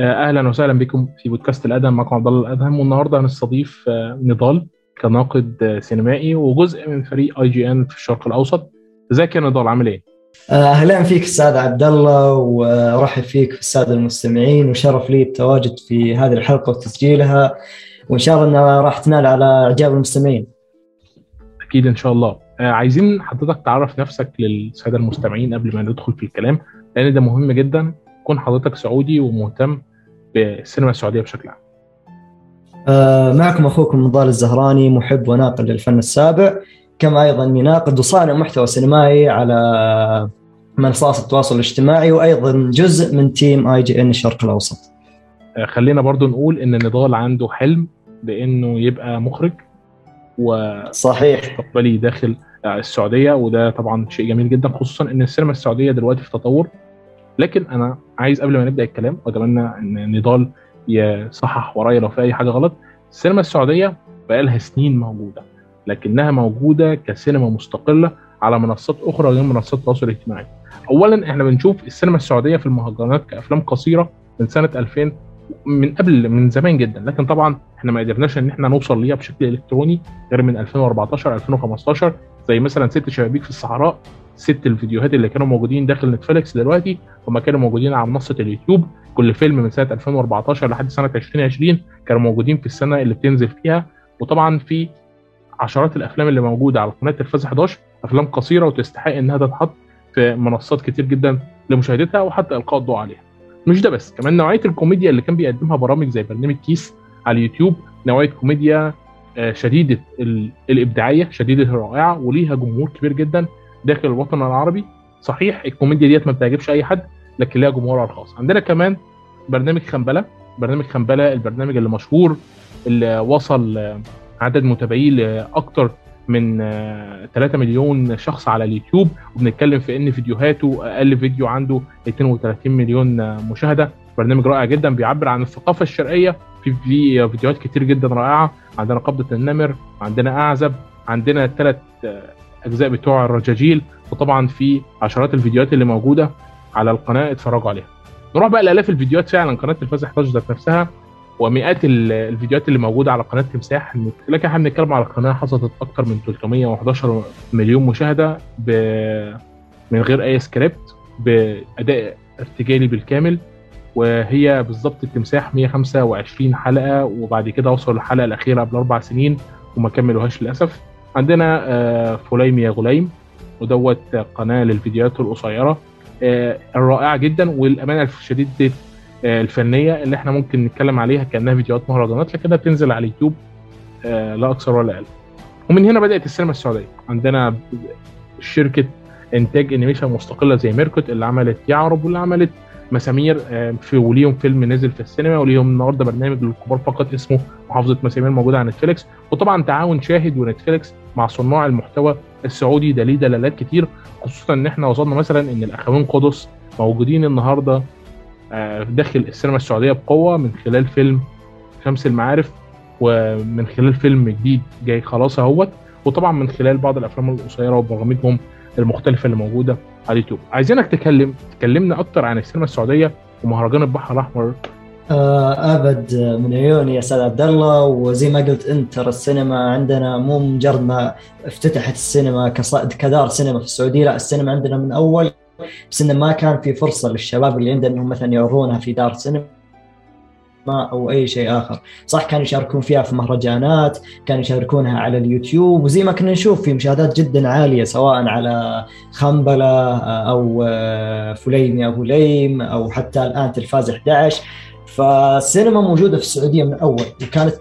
أهلا وسهلا بكم في بودكاست الادهم معكم عبد الله الأدهم والنهاردة هنستضيف نضال كناقد سينمائي وجزء من فريق اي جي ان في الشرق الأوسط. ازيك يا نضال عامل إيه؟ أهلا فيك أستاذ عبد الله ورحب فيك في الساده المستمعين وشرف لي التواجد في هذه الحلقة وتسجيلها. وإن شاء الله انها راح تنال على إعجاب المستمعين. أكيد إن شاء الله. عايزين حضرتك تعرف نفسك للسادة المستمعين قبل ما ندخل في الكلام لأن ده مهم جدا. كون حضرتك سعودي ومهتم بالسينما السعودية بشكل عام. آه معكم أخوكم نضال الزهراني محب وناقد للفن السابع كما أيضا اني ناقد وصانع محتوى سينمائي على منصات التواصل الاجتماعي وأيضا جزء من team IGN الشرق الأوسط. آه خلينا برضو نقول إن نضال عنده حلم بإنه يبقى مخرج و صحيح مستقبلي داخل السعودية وده طبعا شيء جميل جدا خصوصا إن السينما السعودية دلوقتي في تطور لكن أنا عايز قبل ما نبدأ الكلام واتمنى إن نضال يصحح ورايا لو في أي حاجة غلط. السينما السعودية بقى لها سنين موجودة لكنها موجودة كسينما مستقلة على منصات أخرى غير منصات التواصل الاجتماعي. اولا إحنا بنشوف السينما السعودية في المهرجانات كأفلام قصيرة من سنة 2000 من قبل من زمان جدا لكن طبعا إحنا ما قدرناش إن إحنا نوصل ليها بشكل إلكتروني غير من 2014 2015 زي مثلا ست شبابيك في الصحراء. ست الفيديوهات اللي كانوا موجودين داخل نتفليكس دلوقتي هم كانوا موجودين على منصة اليوتيوب. كل فيلم من سنة 2014 لحد سنة 2020 كانوا موجودين في السنة اللي بتنزل فيها. وطبعا في عشرات الأفلام اللي موجودة على قناة تلفاز 11 أفلام قصيرة وتستحق إنها تتحط في منصات كتير جدا لمشاهدتها وحتى إلقاء الضوء عليها. مش ده بس كمان نوعية الكوميديا اللي كان بيقدمها برامج زي برنامج كيس على اليوتيوب نوعية كوميديا شديدة الإبداعية شديدة الرائعة وليها جمهور كبير جدا. داخل الوطن العربي. صحيح الكوميديا ديت ما بتعجبش أي حد لكن ليها جمهورها الخاص عندنا كمان برنامج خمبلة. برنامج خمبلة البرنامج اللي مشهور اللي وصل عدد متابعيه لاكثر من 3 مليون شخص على اليوتيوب. وبنتكلم في إن فيديوهاته أقل فيديو عنده 32 مليون مشاهدة. برنامج رائع جدا بيعبر عن الثقافة الشرقية. في في فيديوهات كتير جدا رائعة. عندنا قبضة النمر عندنا أعزب عندنا الثلاث اجزاء بتوع الرجاجيل وطبعا في عشرات الفيديوهات اللي موجودة على القناة اتفرجوا عليها. نروح بقى لآلاف الفيديوهات فعلا قناة تلفاز 11 ذات نفسها ومئات الفيديوهات اللي موجودة على قناة تمساح. لكن إحنا بنتكلم على قناة حصلت أكثر من 311 مليون مشاهدة ب... من غير أي سكريبت بأداء ارتجالي بالكامل. وهي بالظبط التمساح 125 حلقة وبعد كده وصلوا للحلقة الأخيرة قبل أربع سنين وما كملوهاش للأسف. عندنا فيلم يا غليم ودوت قناة للفيديوهات القصيرة. الرائعة جدا والامانه الشديده الفنية اللي إحنا ممكن نتكلم عليها كأنها فيديوهات مهرجانات لكنها بتنزل على اليوتيوب لا أكثر ولا أقل. ومن هنا بدأت السينما السعودية. عندنا شركة إنتاج animation مستقلة زي ميركوت اللي عملت يعرب واللي عملت مسامير في وليهم فيلم نزل في السينما وليهم النهارده برنامج للكبار فقط اسمه محافظة مسامير موجودة على نتفليكس. وطبعا تعاون شاهد ونتفليكس مع صناع المحتوى السعودي ده ليه دلالات كتير خصوصا إن إحنا وصلنا مثلا إن الاخوين قدس موجودين النهارده داخل السينما السعودية بقوة من خلال فيلم شمس المعارف ومن خلال فيلم جديد جاي خلاص أهوت وطبعا من خلال بعض الأفلام القصيرة وبرامجهم المختلفة اللي موجودة على اليوتيوب. عايزينك تكلم تكلمنا أكتر عن السينما السعودية ومهرجان البحر الأحمر أبد من عيوني يا أستاذ عبد الله وزي ما قلت أنت ترى السينما عندنا مو مجرد ما افتتحت السينما كدار سينما في السعودية لا السينما عندنا من أول بس إنه ما كان في فرصة للشباب اللي عندنا إنهم مثلا يعرضونها في دار سينما أو أي شيء آخر. صح كانوا يشاركون فيها في مهرجانات كانوا يشاركونها على اليوتيوب وزي ما كنا نشوف في مشاهدات جدا عالية سواء على خنبلة أو فليم يا فليم أو حتى الآن تلفاز 11 فالسينما موجودة في السعودية من اول وكانت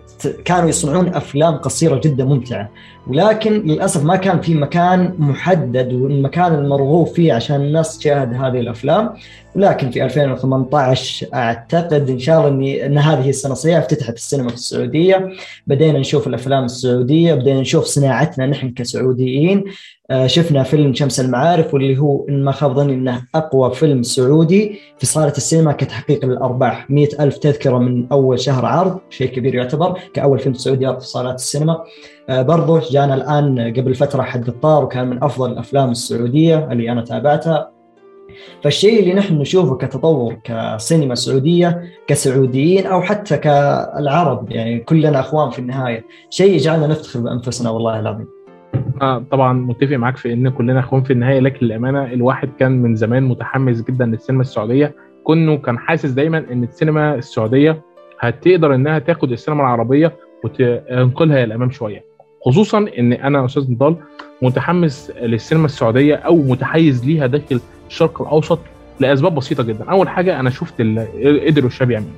كانوا يصنعون أفلام قصيرة جدا ممتعة. ولكن للأسف ما كان في مكان محدد والمكان المرغوب فيه عشان الناس تشاهد هذه الأفلام. ولكن في 2018 أعتقد إن شاء الله إن هذه السنة الصيف افتتحت السينما في السعودية. بدينا نشوف الأفلام السعودية بدينا نشوف صناعتنا نحن كسعوديين. شفنا فيلم شمس المعارف واللي هو إن ما خاب ظني إنه أقوى فيلم سعودي في صالة السينما كتحقيق للارباح 100 ألف تذكرة من أول شهر عرض شيء كبير يعتبر كأول فيلم سعودي يعرض في صالات السينما. برضو جانا الآن قبل فترة حد الطار وكان من أفضل الأفلام السعودية اللي أنا تابعتها. فالشيء اللي نحن نشوفه كتطور كسينما سعودية كسعوديين أو حتى كالعرب يعني كلنا أخوان في النهاية شيء يجعلنا نفتخر بأنفسنا والله العظيم. آه طبعا متفق معاك في إن كلنا إخوان في النهايه لكن للأمانة الواحد كان من زمان متحمس جدا للسينما السعودية. كونه كان حاسس دايما إن السينما السعودية هتقدر إنها تاخد السينما العربية وتنقلها للامام شوية. خصوصا إن أنا أستاذ نضال متحمس للسينما السعودية أو متحيز ليها داخل الشرق الأوسط لأسباب بسيطة جدا. أول حاجة أنا شفت قدروا الشباب يعملوا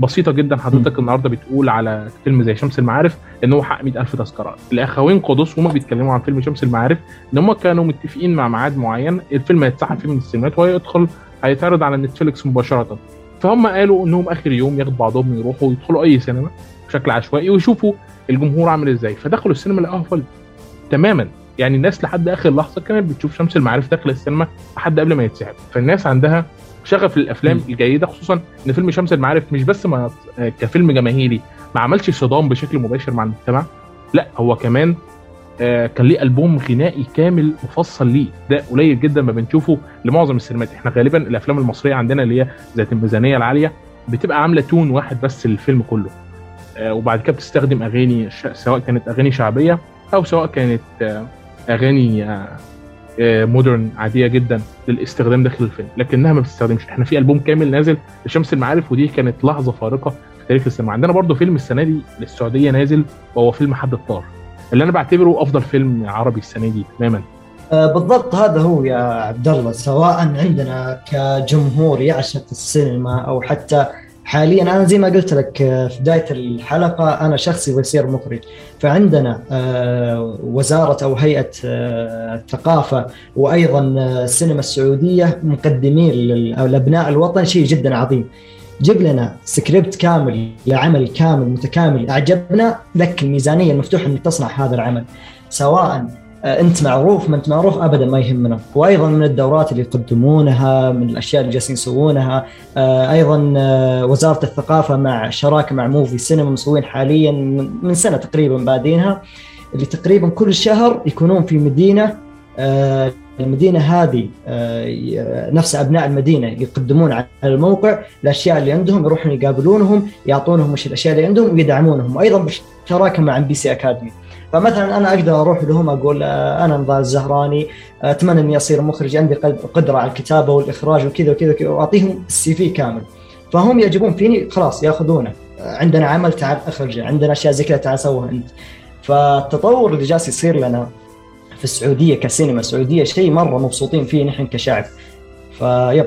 بسيطة جدا حضرتك النهارده بتقول على فيلم زي شمس المعارف إن هو حقق 100000 تذكرة. الأخوين قدس هما بيتكلموا عن فيلم شمس المعارف إن هم كانوا متفقين مع ميعاد معين. الفيلم هيتسحب فيه من السينمات وهيدخل هيتعرض على نتفليكس مباشرة. فهم قالوا إنهم آخر يوم ياخدوا بعضهم يروحوا يدخلوا أي سينما بشكل عشوائي ويشوفوا الجمهور عامل إزاي. فدخلوا السينما لقوها فل تماما. يعني الناس لحد آخر لحظة كانت بتشوف شمس المعارف داخل السينما لحد قبل ما يتسحب فالناس عندها شغف للأفلام. الجيدة خصوصا إن فيلم شمس المعارف مش بس ما كفيلم جماهيري. ما عملش صدام بشكل مباشر مع المجتمع. لا هو كمان آه كان ليه ألبوم غنائي كامل مفصل ليه. ده قليل جدا ما بنشوفه لمعظم السينمات. إحنا غالبا الأفلام المصرية عندنا اللي هي ذات الميزانية العالية بتبقى عاملة تون واحد بس للفيلم كله. آه وبعد كده بتستخدم أغاني سواء كانت أغاني شعبية أو سواء كانت آه أغاني مودرن عادية جدا للاستخدام داخل الفيلم. لكنها ما بتستخدمش. إحنا في ألبوم كامل نازل لشمس المعارف ودي كانت لحظة فارقة في تاريخ السينما. عندنا برضو فيلم السنة دي للسعودية نازل وهو فيلم حد الطار. اللي أنا بعتبره أفضل فيلم عربي السنة دي تماما. بالضبط هذا هو يا عبد الله سواء عندنا كجمهور يعشق السينما أو حتى حاليا أنا زي ما قلت لك في بداية الحلقة أنا شخصي بصير مخرج. فعندنا وزارة أو هيئة الثقافة وأيضا السينما السعودية مقدمين لأبناء الوطن شيء جدا عظيم. جيب لنا سكريبت كامل لعمل كامل متكامل. أعجبنا لك الميزانية المفتوحة إنك تصنع هذا العمل سواء انت معروف ما انت معروف ابدا ما يهمنا وأيضا من الدورات اللي يقدمونها من الأشياء اللي جالسين يسوونها أيضا وزارة الثقافة مع شراكه مع موفي سينما مسوين حاليا من سنة تقريبا بادينها اللي تقريبا كل شهر يكونون في مدينة المدينة هذه نفس أبناء المدينة يقدمون على الموقع. الأشياء اللي عندهم يروحون يقابلونهم يعطونهم وش الأشياء اللي عندهم ويدعمونهم. وأيضا بشراكه مع MBC Academy فمثلا أنا أقدر أروح لهم أقول أنا نضال الزهراني أتمنى إني أصير مخرج عندي قدرة على الكتابة والإخراج وكذا وكذا وأعطيهم السي في كامل. فهم يعجبون فيني خلاص يأخذونه. عندنا عمل تعال اخرجه عندنا أشياء زي كذا تعال سوها أنت. فالتطور اللي جالس يصير لنا في السعودية كسينما سعوديه شيء مرة مبسوطين فيه نحن كشعب. فيب.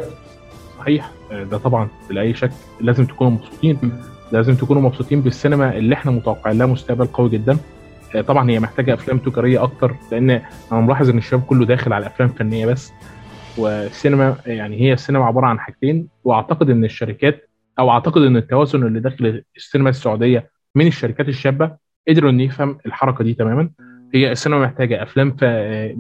صحيح. ده طبعا بلا اي شك لازم تكونوا مبسوطين. لازم تكونوا مبسوطين بالسينما اللي إحنا متوقعين لها مستقبل قوي جدا. طبعا هي محتاجة أفلام تجارية أكتر لأن أنا ملاحظ إن الشباب كله داخل على أفلام فنية بس والسينما يعني هي السينما عبارة عن حاجتين وأعتقد إن الشركات أو أعتقد إن التوازن اللي داخل السينما السعودية من الشركات الشابة قدروا إن يفهم الحركة دي تماما. هي السينما محتاجة أفلام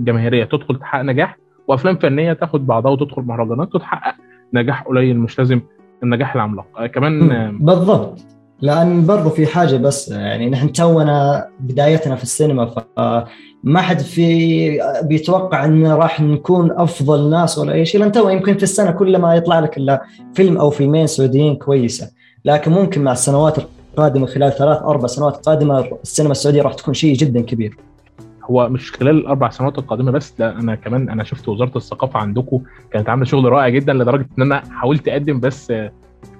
جماهيرية تدخل تحقق نجاح وأفلام فنية تاخد بعضها وتدخل مهرجانات وتحقق نجاح قليل مش لازم النجاح العملاق. كمان بالضبط. لأن برضو في حاجة بس يعني نحن تونا بدايتنا في السينما فما حد في بيتوقع إن راح نكون أفضل ناس ولا أي شيء لأن تو يمكن في السنة كل ما يطلع لك إلا فيلم أو فيلمين سعوديين كويسة. لكن ممكن مع السنوات القادمة خلال ثلاث أربع سنوات قادمة السينما السعودية راح تكون شيء جدا كبير. هو مش خلال الأربع سنوات القادمة بس ده أنا كمان أنا شفت وزارة الثقافة عندكم كانت عاملة شغل رائع جدا لدرجة إن أنا حاولت أقدم بس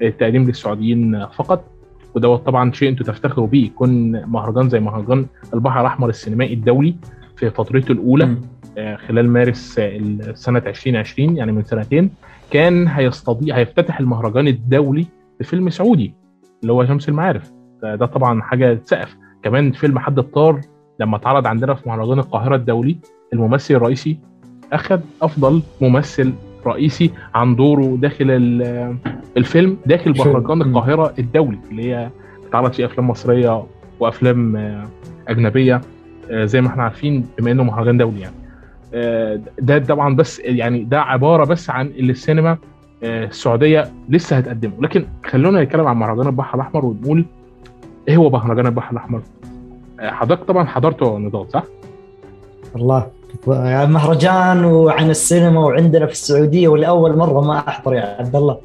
التقديم للسعوديين فقط. ودوت طبعا شيء أنتوا تفتخروا بيه يكون مهرجان زي مهرجان البحر الأحمر السينمائي الدولي في فترته الأولى م. خلال مارس سنة 2020 يعني من سنتين كان هيستضيف هيفتتح المهرجان الدولي بفيلم سعودي اللي هو شمس المعارف ده طبعا حاجة تسقف كمان فيلم حد الطار لما اتعرض عندنا في مهرجان القاهرة الدولي الممثل الرئيسي أخذ أفضل ممثل رئيسي عن دوره داخل الفيلم داخل مهرجان القاهرة الدولي اللي هي بتعرض فيه أفلام مصرية وأفلام أجنبية زي ما إحنا عارفين بما إنه مهرجان دولي يعني. ده طبعا بس يعني ده عبارة بس عن اللي السينما السعودية لسه هتقدمه. لكن خلونا نتكلم عن مهرجان البحر الأحمر ونقول إيه هو مهرجان البحر الأحمر؟ حضرتك طبعا حضرته نضال صح؟ الله. مهرجان وعن السينما وعندنا في السعودية ولاول مرة ما أحضر يا عبد الله.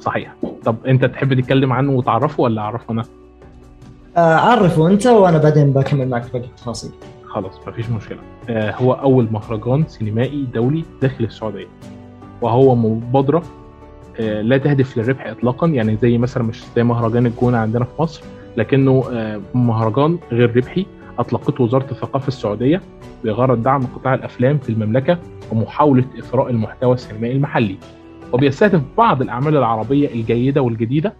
صحيح. طب أنت تحب تتكلم عنه وتعرفه ولا أعرفه أنا؟ آه، عرفه أنت وأنا بعدين بكمل معك باقي التفاصيل. خلاص مفيش مشكلة. آه هو أول مهرجان سينمائي دولي داخل السعودية. وهو مبادرة آه لا تهدف للربح اطلاقا يعني زي مثلا مش زي مهرجان الجونة عندنا في مصر لكنه مهرجان غير ربحي. أطلقته وزارة الثقافة السعودية بغرض دعم قطاع الأفلام في المملكة ومحاولة إثراء المحتوى السينمائي المحلي وبيستهدف بعض الأعمال العربية الجيدة والجديدة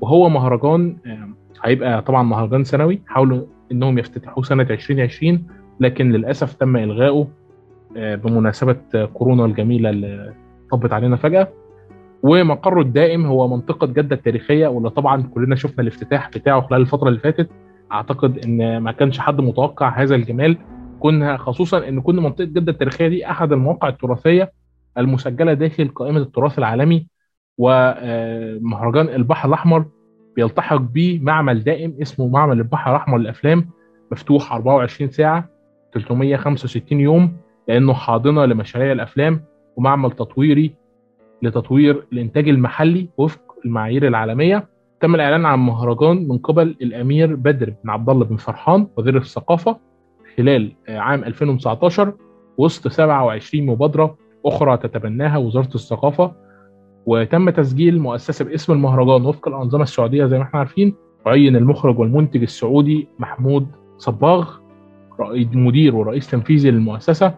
وهو مهرجان آه هيبقى طبعا مهرجان سنوي حاولوا إنهم يفتتحوه سنة 2020 لكن للأسف تم إلغائه بمناسبة كورونا الجميلة اللي طبت علينا فجأة. ومقره الدائم هو منطقة جدة التاريخية واللي طبعا كلنا شفنا الافتتاح بتاعه خلال الفترة اللي فاتت اعتقد ان ما كانش حد متوقع هذا الجمال كنا خصوصا إن كنا منطقة جدة التاريخية دي أحد المواقع التراثية المسجلة داخل قائمة التراث العالمي ومهرجان البحر الأحمر بيلتحق بيه معمل دائم اسمه معمل البحر الأحمر للأفلام مفتوح 24 ساعة 365 يوم لأنه حاضنة لمشاريع الأفلام ومعمل تطويري لتطوير الإنتاج المحلي وفق المعايير العالمية. تم الإعلان عن مهرجان من قبل الأمير بدر بن عبد الله بن فرحان وزير الثقافة خلال عام 2019 وسط 27 مبادرة أخرى تتبناها وزارة الثقافة وتم تسجيل مؤسسة باسم المهرجان وفق الأنظمة السعودية زي ما إحنا عارفين عين المخرج والمنتج السعودي محمود صباغ مدير ورئيس تنفيذي للمؤسسة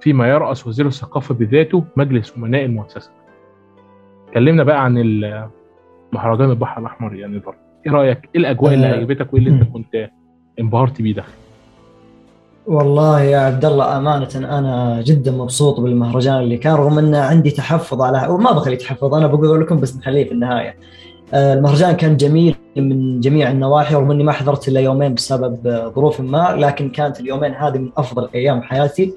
فيما يرأس وزير الثقافة بذاته مجلس أمناء المؤسسة. كلمنا بقى عن مهرجان البحر الأحمر يا نضال إيه رأيك؟ إيه الأجواء اللي عجبتك وإيه اللي أنت كنت انبهرت بيه داخل؟ والله يا عبد الله أمانة أنا جدا مبسوط بالمهرجان اللي كان رغم إن عندي تحفظ على وما بخلي تحفظ أنا بقول لكم بس نخليه في النهاية. المهرجان كان جميل من جميع النواحي رغم إني ما حضرت إلا يومين بسبب ظروف ما لكن كانت اليومين هذه من أفضل أيام حياتي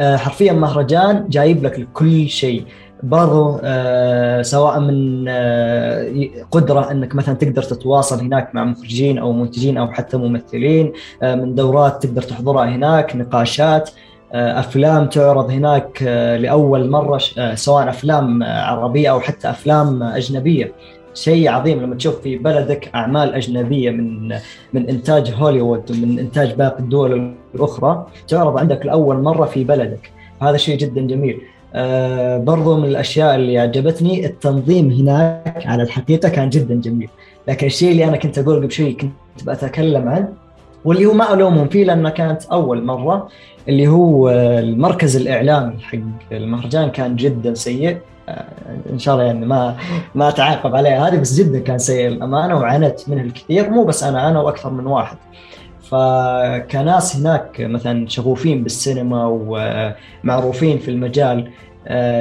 حرفيا مهرجان جايب لك كل شيء برضو آه سواء من آه قدرة أنك مثلا تقدر تتواصل هناك مع مخرجين أو منتجين أو حتى ممثلين آه من دورات تقدر تحضرها هناك نقاشات أفلام تعرض هناك لأول مرة سواء أفلام عربية أو حتى أفلام أجنبية. شيء عظيم لما تشوف في بلدك أعمال أجنبية من من إنتاج هوليوود ومن إنتاج باقي الدول الأخرى تعرض عندك لأول مرة في بلدك. هذا شيء جدا جميل. آه برضو من الأشياء اللي عجبتني التنظيم هناك على الحقيقة كان جدا جميل. لكن الشيء اللي أنا كنت أقول قبل شوي كنت بتكلم عنه واللي هو ما ألومهم فيه لأنه كانت أول مرة اللي هو المركز الإعلامي حق المهرجان كان جدا سيء. إن شاء الله يعني ما ما أتعاقب عليه هذه بس جدا كان سيء الامانه وعانيت منه الكثير. مو بس أنا أنا وأكثر من واحد. فكناس هناك مثلا شغوفين بالسينما ومعروفين في المجال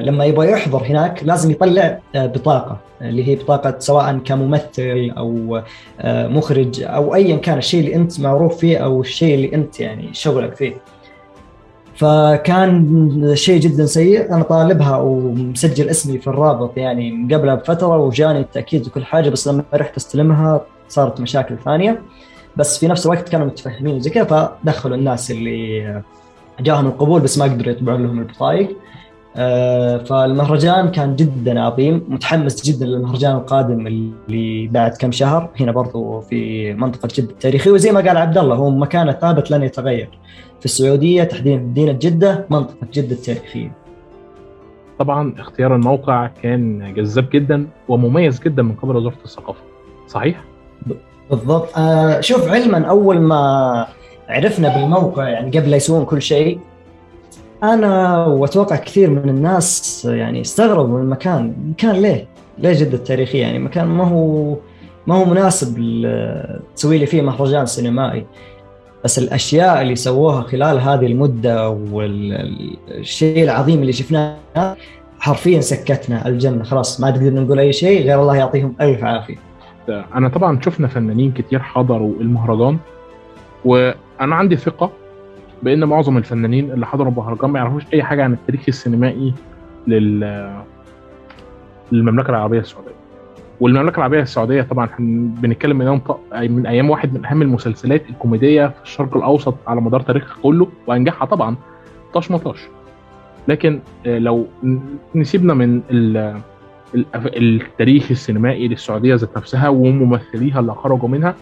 لما يبغى يحضر هناك لازم يطلع بطاقة اللي هي بطاقة سواء كممثل أو مخرج أو ايا كان الشيء اللي أنت معروف فيه أو الشيء اللي أنت يعني شغلك فيه. فكان شيء جدا سيء أنا طالبها ومسجل اسمي في الرابط يعني من قبلها بفترة وجاني التأكيد وكل حاجة بس لما رحت استلمها صارت مشاكل ثانية. بس في نفس الوقت كانوا متفهمين زي كذا فدخلوا الناس اللي جاهم القبول بس ما قدروا يطبعون لهم البطايق. فالمهرجان كان جدا عظيم متحمس جدا للمهرجان القادم اللي بعد كم شهر. هنا برضو في منطقة جدة التاريخية وزي ما قال عبد الله هو مكانه ثابت لن يتغير. في السعودية تحديدا مدينة جدة منطقة جدة التاريخية. طبعا اختيار الموقع كان جذاب جدا ومميز جدا من قبل وزارة الثقافة. صحيح؟ بالضبط. آه شوف علما أول ما عرفنا بالموقع يعني قبل لا يسوون كل شيء أنا وأتوقع كثير من الناس يعني استغربوا من المكان. المكان ليه؟ ليه جدة التاريخية يعني مكان ما هو ما هو مناسب تسوي لي فيه مهرجان سينمائي. بس الأشياء اللي سووها خلال هذه المدة والشيء العظيم اللي شفناه حرفيا سكتنا الجنة. خلاص ما تقدر نقول أي شيء غير الله يعطيهم ألف عافية. أنا طبعا شفنا فنانين كتير حضروا المهرجان وأنا عندي ثقة بأن معظم الفنانين اللي حضروا المهرجان ما يعرفوش أي حاجة عن التاريخ السينمائي لل للمملكة العربية السعودية. والمملكة العربية السعودية طبعا بنتكلم من من أيام واحد من أهم المسلسلات الكوميدية في الشرق الأوسط على مدار تاريخها كله وأنجحها طبعا طاش مطاش لكن آه، لو نسيبنا من التاريخ السينمائي للسعودية ذات نفسها وممثليها اللي خرجوا منها.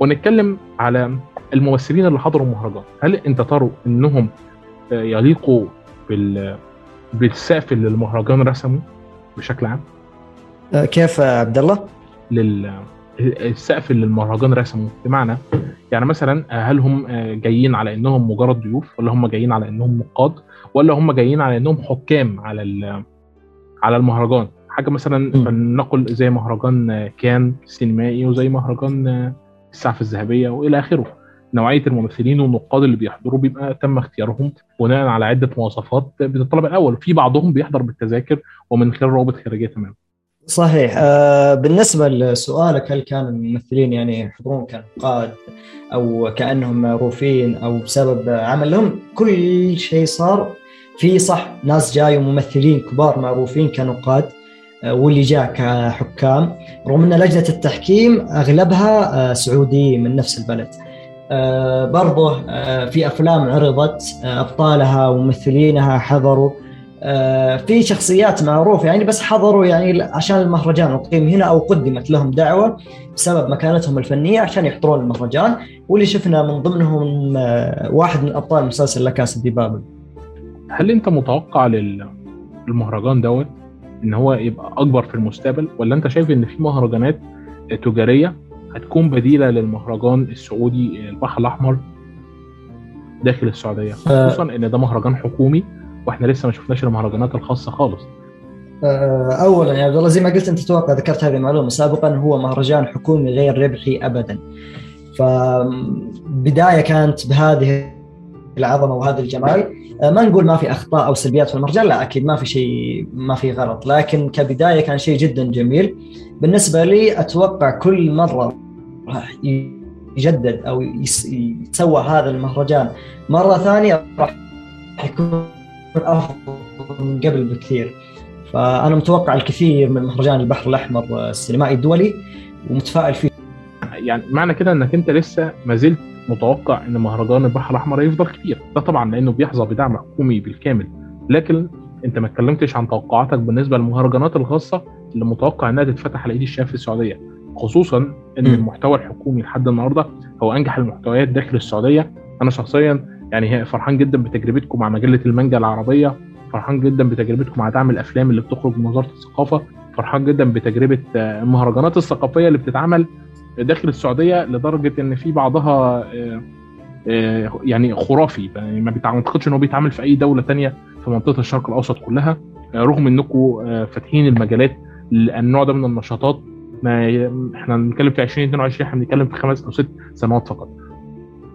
ونتكلم على الممثلين اللي حضروا المهرجان. هل أنت تروا إنهم آه، يليقوا بال بالسقف اللي المهرجان رسمه بشكل عام؟ آه، كيف آه، عبد الله؟ لل السقف اللي المهرجان رسمه. بمعنى يعني مثلا هل هم جايين على إنهم مجرد ضيوف؟ ولا هم جايين على إنهم نقاد؟ ولا هم جايين على إنهم حكام على ال- على المهرجان؟ حاجة مثلا. فلنقل زي مهرجان كان سينمائي وزي مهرجان السعف الذهبية وإلى آخره. نوعية الممثلين والنقاد اللي بيحضروا بيبقى تم اختيارهم بناء على عدة مواصفات بتطلب الأول. في بعضهم بيحضر بالتذاكر ومن خلال روابط خارجية تمام صحيح. آه، بالنسبة لسؤالك هل كان الممثلين يعني يحضرون كنقاد أو كأنهم معروفين أو بسبب عملهم كل شيء صار. في صح ناس جاي وممثلين كبار معروفين كنقاد. واللي جاء كحكام رغم أن لجنة التحكيم أغلبها آه، سعوديين من نفس البلد. آه، برضه آه، في أفلام عرضت آه، أبطالها وممثلينها حضروا. آه، في شخصيات معروفة يعني بس حضروا يعني عشان المهرجان أقيم هنا أو قدمت لهم دعوة بسبب مكانتهم الفنية عشان يحضرون المهرجان. واللي شفنا من ضمنهم آه، واحد من أبطال مسلسل لا كاسا دي بابل هل أنت متوقع لل- للمهرجان دوت؟ إن هو يبقى أكبر في المستقبل ولا أنت شايف إن في مهرجانات تجارية هتكون بديلة للمهرجان السعودي البحر الأحمر داخل السعودية؟ آه. خصوصا إن ده مهرجان حكومي وإحنا لسه ما شفناش المهرجانات الخاصة خالص. آه، اولا يا عبد الله زي ما قلت أنت تتوقع ذكرت هذه المعلومة. سابقا هو مهرجان حكومي غير ربحي ابدا. فبداية كانت بهذه العظمة وهذا الجمال. ما نقول ما في أخطاء أو سلبيات في المهرجان لا أكيد ما في شيء ما في غلط. لكن كبداية كان شيء جدا جميل. بالنسبة لي أتوقع كل مرة راح يجدد أو يتسوى هذا المهرجان مرة ثانية راح يكون أفضل من قبل بكثير. فأنا متوقع الكثير من مهرجان البحر الأحمر السينمائي الدولي ومتفائل فيه. يعني معنى كده إنك أنت لسه ما زلت متوقع إن مهرجان البحر الأحمر يفضل كتير ده طبعا لأنه بيحظى بدعم حكومي بالكامل. لكن أنت ما اتكلمتش عن توقعاتك بالنسبة للمهرجانات الخاصة اللي متوقع إنها تتفتح على إيد الشباب في السعودية. خصوصا إن م. المحتوى الحكومي لحد النهارده هو أنجح المحتويات داخل السعودية. أنا شخصيا يعني فرحان جدا بتجربتكم مع مجلة المانجا العربية. فرحان جدا بتجربتكم مع دعم الأفلام اللي بتخرج من وزارة الثقافة. فرحان جدا بتجربة آه، المهرجانات الثقافية اللي بتتعمل داخل السعودية لدرجة إن في بعضها آه، آه، يعني خرافي يعني ما أعتقدش إن هو بيتعمل في أي دولة تانية في منطقة الشرق الأوسط كلها آه، رغم انكم فاتحين المجالات للنوع ده من النشاطات ما إحنا بنتكلم في 2022 إحنا بنتكلم في خمس أو ست سنوات فقط.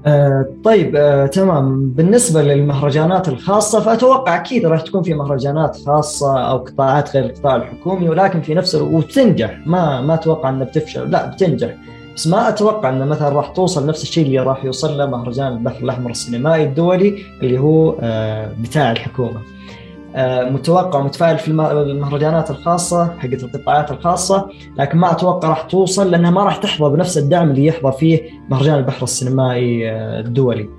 آه طيب آه تمام. بالنسبة للمهرجانات الخاصة فأتوقع أكيد راح تكون في مهرجانات خاصة أو قطاعات غير القطاع الحكومي ولكن في نفس الوقت وبتنجح ما ما أتوقع إنها بتفشل. لا بتنجح. بس ما أتوقع انه مثلا راح توصل نفس الشيء اللي راح يوصل له مهرجان البحر الأحمر السينمائي الدولي اللي هو آه بتاع الحكومة. آه، متوقع ومتفائل في الم- المهرجانات الخاصة حقت القطاعات الخاصة لكن ما أتوقع راح توصل لأنها ما راح تحظى بنفس الدعم اللي يحظى فيه مهرجان البحر السينمائي آه، الدولي.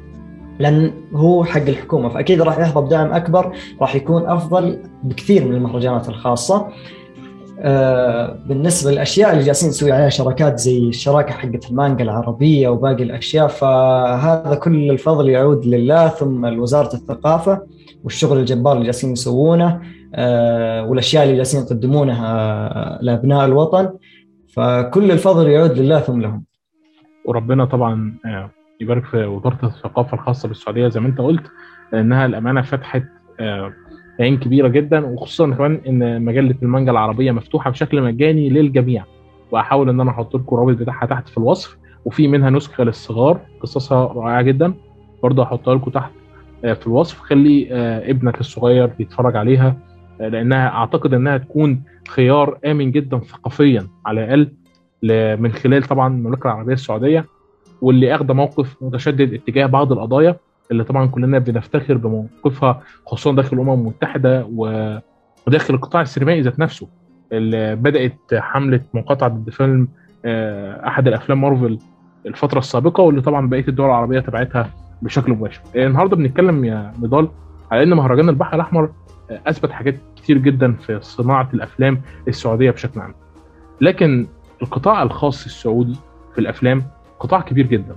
لأن هو حق الحكومة فأكيد راح يحظى بدعم أكبر راح يكون أفضل بكثير من المهرجانات الخاصة. بالنسبة للأشياء اللي جالسين نسوي عليها شراكات زي الشراكة حقت المانجا العربية وباقي الأشياء فهذا كل الفضل يعود لله ثم لوزارة الثقافة والشغل الجبار اللي جالسين يسوونه آه، والأشياء اللي جالسين يقدمونها لأبناء الوطن. فكل الفضل يعود لله ثم لهم. وربنا طبعا آه، يبارك في وزارة الثقافة الخاصة بالسعودية. زي ما أنت قلت لانها الأمانة فتحت آه، عين كبيرة جدا وخصوصا كمان إن مجلة المانجا العربية مفتوحة بشكل مجاني للجميع. وأحاول إن أنا أحط لكم الرابط بتاعها تحت في الوصف وفي منها نسخة للصغار قصصها رائعة جدا. برضه هحطها لكم تحت آه، في الوصف. خلي آه، ابنك الصغير يتفرج عليها آه، لأنها أعتقد إنها تكون خيار آمن جدا ثقافيا على الأقل من خلال طبعا المملكة العربية السعودية واللي اخذ موقف متشدد اتجاه بعض القضايا. اللي طبعا كلنا بنفتخر بموقفها خصوصا داخل الأمم المتحدة وداخل القطاع السينمائي ذات نفسه. اللي بدأت حملة مقاطعة ضد فيلم آه، أحد الأفلام مارفل الفترة السابقة واللي طبعا بقية الدول العربية تبعتها بشكل مباشر. النهارده بنتكلم يا نضال على إن مهرجان البحر الأحمر آه، أثبت حاجات كتير جدا في صناعة الأفلام السعودية بشكل عام. لكن القطاع الخاص السعودي في الأفلام قطاع كبير جدا.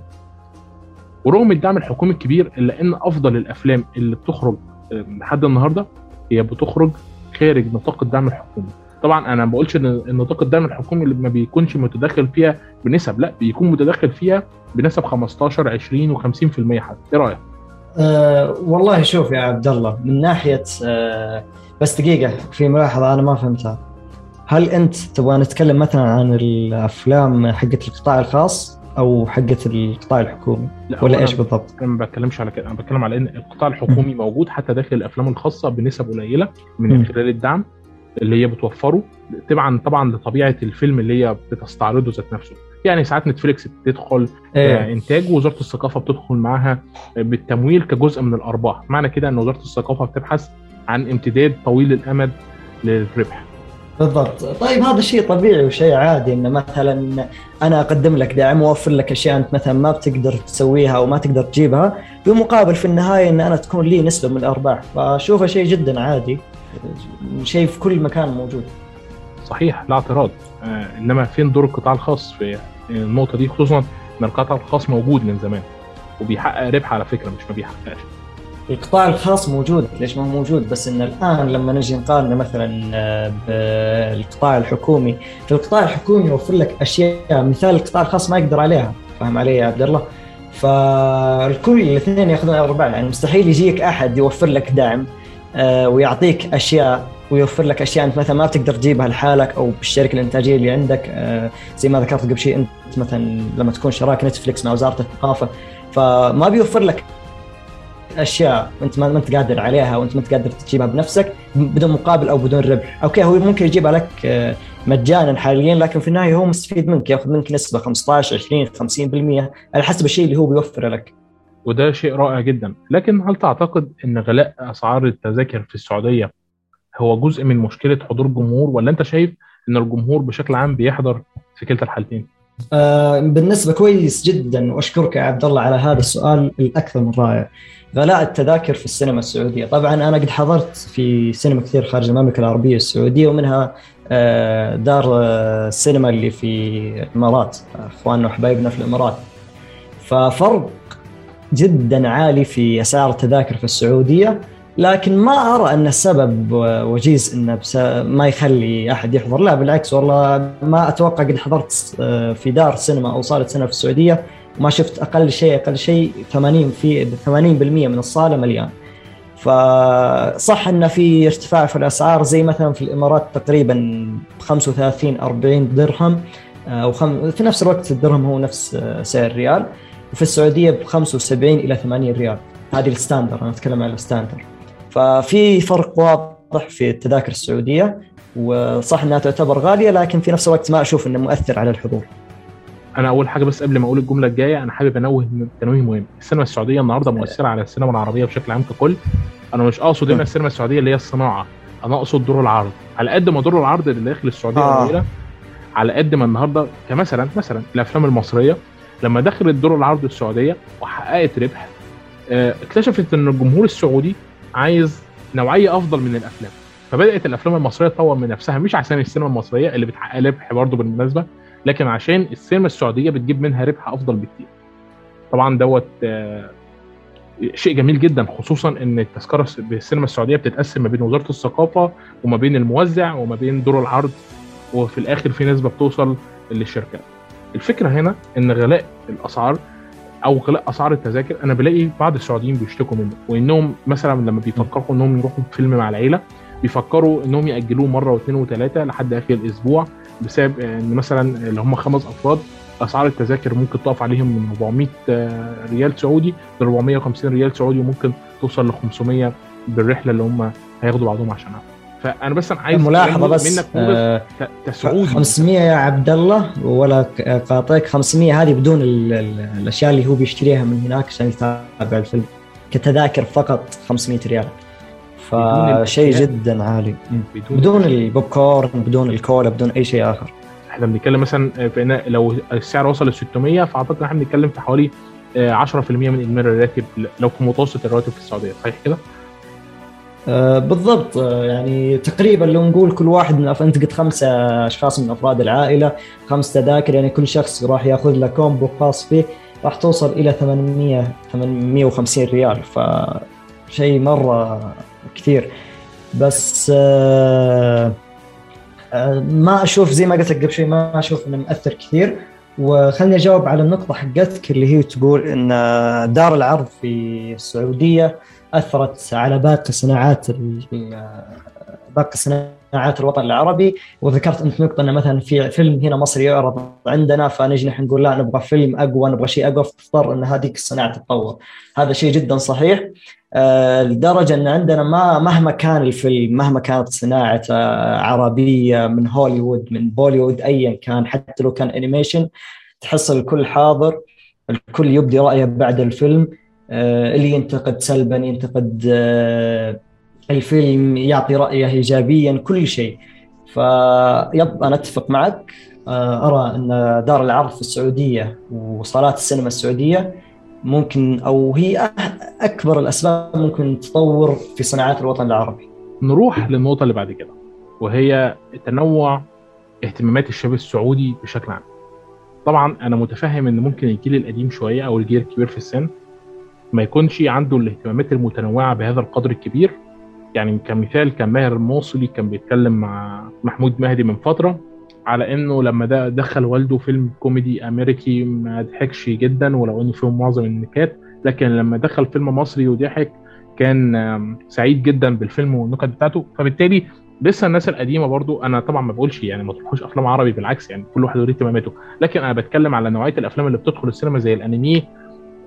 ورغم الدعم الحكومي الكبير إلا إن أفضل الأفلام اللي بتخرج لحد النهارده هي بتخرج خارج نطاق الدعم الحكومي. طبعا أنا ما بقولش إن نطاق الدعم الحكومي اللي ما بيكونش متدخل فيها بنسب لا بيكون متدخل فيها بنسب 15 20 و50% حتى. إيه رأيك؟ أه والله شوف يا عبد الله من ناحية أه بس دقيقة في ملاحظة أنا ما فهمتها. هل أنت تبغى نتكلم مثلا عن الأفلام حقت القطاع الخاص؟ أو حقت القطاع الحكومي؟ لا ولا إيش أنا- بالضبط؟ أنا ما بتكلمش على كده. أنا بتكلم على إن القطاع الحكومي موجود حتى داخل الأفلام الخاصة بنسب قليلة من. خلال الدعم اللي هي بتوفره طبعا طبعا لطبيعة الفيلم اللي هي بتستعرضه ذات نفسه. يعني ساعات نتفليكس بتدخل إيه. كانتاج ووزارة الثقافة بتدخل معاها بالتمويل كجزء من الأرباح. معنى كده إن وزارة الثقافة بتبحث عن امتداد طويل الأمد للربح. بالضبط. طيب هذا شيء طبيعي وشيء عادي ان مثلا أنا أقدم لك دعم وأوفر لك أشياء أنت مثلا ما بتقدر تسويها أو ما تقدر تجيبها بمقابل في النهاية إن أنا تكون لي نسبة من الأرباح. فأشوفه شيء جدا عادي شيء في كل مكان موجود. صحيح لا اعتراض. آه إنما فين دور القطاع الخاص في النقطة دي؟ خصوصا إن القطاع الخاص موجود من زمان وبيحقق ربح على فكرة مش ما بيحققش. القطاع الخاص موجود ليش ما هو موجود؟ بس إن الآن لما نجي نقارنه مثلا آه، بالقطاع الحكومي في القطاع الحكومي يوفر لك أشياء مثال القطاع الخاص ما يقدر عليها فاهم علي يا عبد الله؟ فالكل الاثنين يأخذون ارباح يعني مستحيل يجيك أحد يوفر لك دعم آه، ويعطيك أشياء ويوفر لك أشياء أنت مثلا ما بتقدر تجيبها لحالك أو بالشركة الإنتاجية اللي عندك آه، زي ما ذكرت قبل شيء أنت مثلا لما تكون شراك نتفلكس مع وزارة الثقافة فما بيوفر لك أشياء أنت ما أنت قادر عليها وأنت ما أنت قادر تجيبها بنفسك بدون مقابل أو بدون ربح، okay هو ممكن يجيبها لك آه، مجانا حاليا لكن في النهاية هو مستفيد منك يأخذ منك نسبة 15 20 50% على حسب الشيء اللي هو بيوفره لك. وده شيء رائع جدا لكن هل تعتقد إن غلاء أسعار التذاكر في السعودية هو جزء من مشكلة حضور الجمهور ولا أنت شايف إن الجمهور بشكل عام بيحضر في كلتا الحالتين آه، بالنسبة كويس جدا وأشكرك يا عبد الله على هذا السؤال الأكثر من رائع. غلاء التذاكر في السينما السعودية، طبعا أنا قد حضرت في سينما كثير خارج المملكة العربية السعودية ومنها آه، دار آه، السينما اللي في الإمارات، أخواننا وحبايبنا في الإمارات. ففرق جدا عالي في أسعار التذاكر في السعودية لكن ما أرى أن السبب وجيز انه ما يخلي أحد يحضر لا بالعكس والله ما أتوقع قد حضرت آه، في دار سينما أو صالة سينما في السعودية وما شفت أقل شيء أقل شيء 80 في 80% من الصالة مليان. فصح إن في ارتفاع في الأسعار زي مثلا في الإمارات تقريبا 35 40 درهم آه، وخم... في نفس الوقت الدرهم هو نفس آه، سعر الريال وفي السعودية ب 75 إلى 80 ريال. هذه ال standard أنا أتكلم عن ال standard. ففي فرق واضح في التذاكر السعودية وصح إنها تعتبر غالية لكن في نفس الوقت ما أشوف إنه مؤثر على الحضور. أنا أول حاجة بس قبل ما أقول الجملة الجاية أنا حابب أنوه تنويه مهم. السينما السعودية النهارده مؤثرة على السينما العربية بشكل عام ككل. أنا مش أقصد هنا السينما السعودية اللي هي الصناعة أنا أقصد دور العرض. على قد ما دور العرض اللي داخل السعودية آه. قليلة على قد ما النهارده كمثلا مثلا الأفلام المصرية لما دخلت دور العرض السعودية وحققت ربح آه، اكتشفت إن الجمهور السعودي عايز نوعية أفضل من الأفلام. فبدأت الأفلام المصرية تطور من نفسها مش عشان السينما المصرية اللي بتحقق ربح برضه بالمناسبة لكن عشان السينما السعودية بتجيب منها ربح أفضل بكتير. طبعا دوت آه، شيء جميل جدا خصوصا إن التذكرة بالسينما السعودية بتتقسم ما بين وزارة الثقافة وما بين الموزع وما بين دور العرض وفي الآخر في نسبة بتوصل للشركات. الفكرة هنا إن غلاء الأسعار أو غلاء أسعار التذاكر أنا بلاقي بعض السعوديين بيشتكوا منه وإنهم مثلا لما بيفكروا إنهم يروحوا فيلم مع العيلة بيفكروا إنهم يأجلوه مرة واثنين وثلاثة لحد آخر الأسبوع بسبب إن مثلا اللي هم خمس أفراد أسعار التذاكر ممكن تقف عليهم من 400 آه، ريال سعودي ل 450 ريال سعودي وممكن توصل ل 500 بالرحلة اللي هم هياخدوا بعضهم عشانها. فأنا بس أنا عايز ملاحظة بس منك آه، كسعودي. 500 يا عبد الله ولا قاطعك 500 هذه بدون ال- ال- الأشياء اللي هو بيشتريها من هناك عشان يتابع الفيلم. كتذاكر فقط 500 ريال. فشيء. جدا عالي. بدون بدون البوب كورن بدون الكولا بدون أي شيء آخر. إحنا بنتكلم مثلا في إن لو السعر وصل ل 600 فأعتقد إحنا بنتكلم في حوالي آه، 10% من اجمالي الراتب لو في متوسط الرواتب في السعودية. صحيح كده؟ آه بالضبط. آه يعني تقريبا لو نقول كل واحد من أنت قلت خمسة أشخاص من أفراد العائلة خمس تذاكر يعني كل شخص راح يأخذ له كومبو خاص فيه راح توصل إلى 800 850 ريال. فشيء مرة كثير. بس آه آه ما أشوف زي ما قلت لك قبل شوي ما أشوف إنه مؤثر كثير. وخلني أجاوب على النقطة حقتك اللي هي تقول إن دار العرض في السعودية أثرت على باقي صناعات باقي صناعات الوطن العربي وذكرت أنت نقطة إنه مثلا في فيلم هنا مصري يعرض عندنا فنجي نحن نقول لا نبغى فيلم أقوى نبغى شيء أقوى فتضطر إن هذيك الصناعة تتطور. هذا شيء جدا صحيح آه، لدرجة إن عندنا ما مهما كان الفيلم مهما كانت صناعة عربية من هوليوود من بوليوود ايا كان حتى لو كان animation تحس الكل حاضر الكل يبدي رأيه بعد الفيلم آه، اللي ينتقد سلبا ينتقد آه، الفيلم يعطي رأيه ايجابيا كل شيء فيب أنا أتفق معك أرى أن دار العرض في السعودية وصالات السينما السعودية ممكن أو هي أكبر الأسباب ممكن تطور في صناعات الوطن العربي. نروح للنقطة اللي بعد كده وهي تنوع اهتمامات الشباب السعودي بشكل عام. طبعا أنا متفهم إن ممكن الجيل القديم شوية أو الجيل الكبير في السن ما يكونش عنده الاهتمامات المتنوعة بهذا القدر الكبير يعني كمثال كان ماهر الموصلي كان بيتكلم مع محمود مهدي من فترة على إنه لما ده دخل والده فيلم كوميدي أمريكي ما ضحكش جدا ولو انه فيهم معظم النكات لكن لما دخل فيلم مصري وضحك كان سعيد جدا بالفيلم والنكت بتاعته. فبالتالي لسه الناس القديمة برضو أنا طبعا ما بقولش يعني ما تروحوش أفلام عربي بالعكس يعني كل واحد له اهتماماته. لكن أنا بتكلم على نوعية الأفلام اللي بتدخل السينما زي الأنمي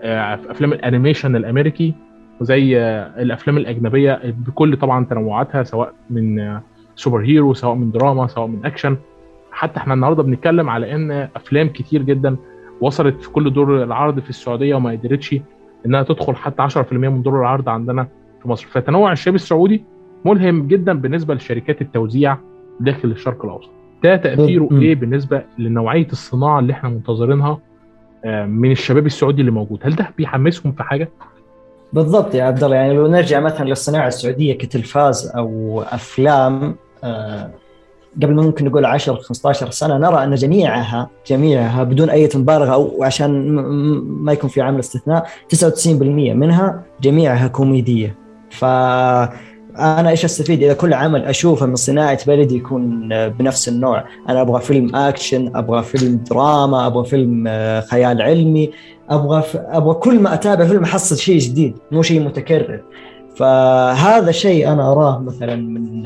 أفلام ال animation الأمريكي وزي الأفلام الأجنبية بكل طبعا تنوعاتها سواء من superhero سواء من دراما سواء من أكشن. حتى إحنا النهارده بنتكلم على إن أفلام كتير جدا وصلت في كل دور العرض في السعودية وما قدرتش إنها تدخل حتى 10% من دور العرض عندنا في مصر. فتنوع الشباب السعودي ملهم جدا بالنسبة لشركات التوزيع داخل الشرق الأوسط. ده تأثيره إيه بالنسبة لنوعية الصناعة اللي إحنا منتظرينها من الشباب السعودي اللي موجود؟ هل ده بيحمسهم في حاجة؟ بالضبط يا عبد الله يعني لو نرجع مثلا للصناعة السعودية كتلفاز أو أفلام آه قبل ممكن نقول 10 15 سنة نرى أن جميعها جميعها بدون أي مبالغه أو عشان ما يكون في عامل استثناء 99% منها جميعها كوميدية. ف أنا إيش أستفيد؟ إذا كل عمل أشوفه من صناعة بلدي يكون بنفس النوع. أنا أبغى فيلم أكشن أبغى فيلم دراما أبغى فيلم خيال علمي أبغى ف... أبغى كل ما أتابع فيلم أحصل شيء جديد مو شيء متكرر. فهذا شيء أنا أراه مثلا من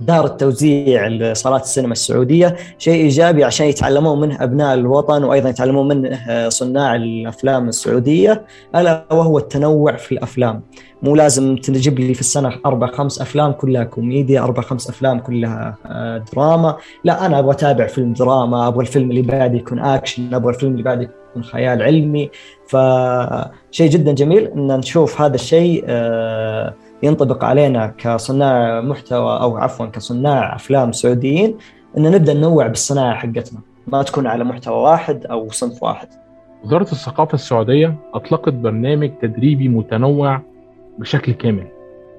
دار التوزيع لصالات السينما السعودية. شيء إيجابي عشان يتعلمون منه أبناء الوطن وأيضا يتعلمون منه صناع الأفلام السعودية. ألا وهو التنوع في الأفلام. مو لازم تجيب لي في السنة أربع خمس أفلام كلها كوميديا أربع خمس أفلام كلها دراما. لا أنا أبغى أتابع فيلم دراما أبغى الفيلم اللي بعده يكون أكشن أبغى الفيلم اللي بعده يكون خيال علمي. فشيء جدا جميل إن نشوف هذا الشيء ينطبق علينا كصناع محتوى أو عفوا كصناع أفلام سعوديين ان نبدأ ننوع بالصناعة حقتنا ما تكون على محتوى واحد أو صنف واحد. وزارة الثقافة السعودية أطلقت برنامج تدريبي متنوع بشكل كامل.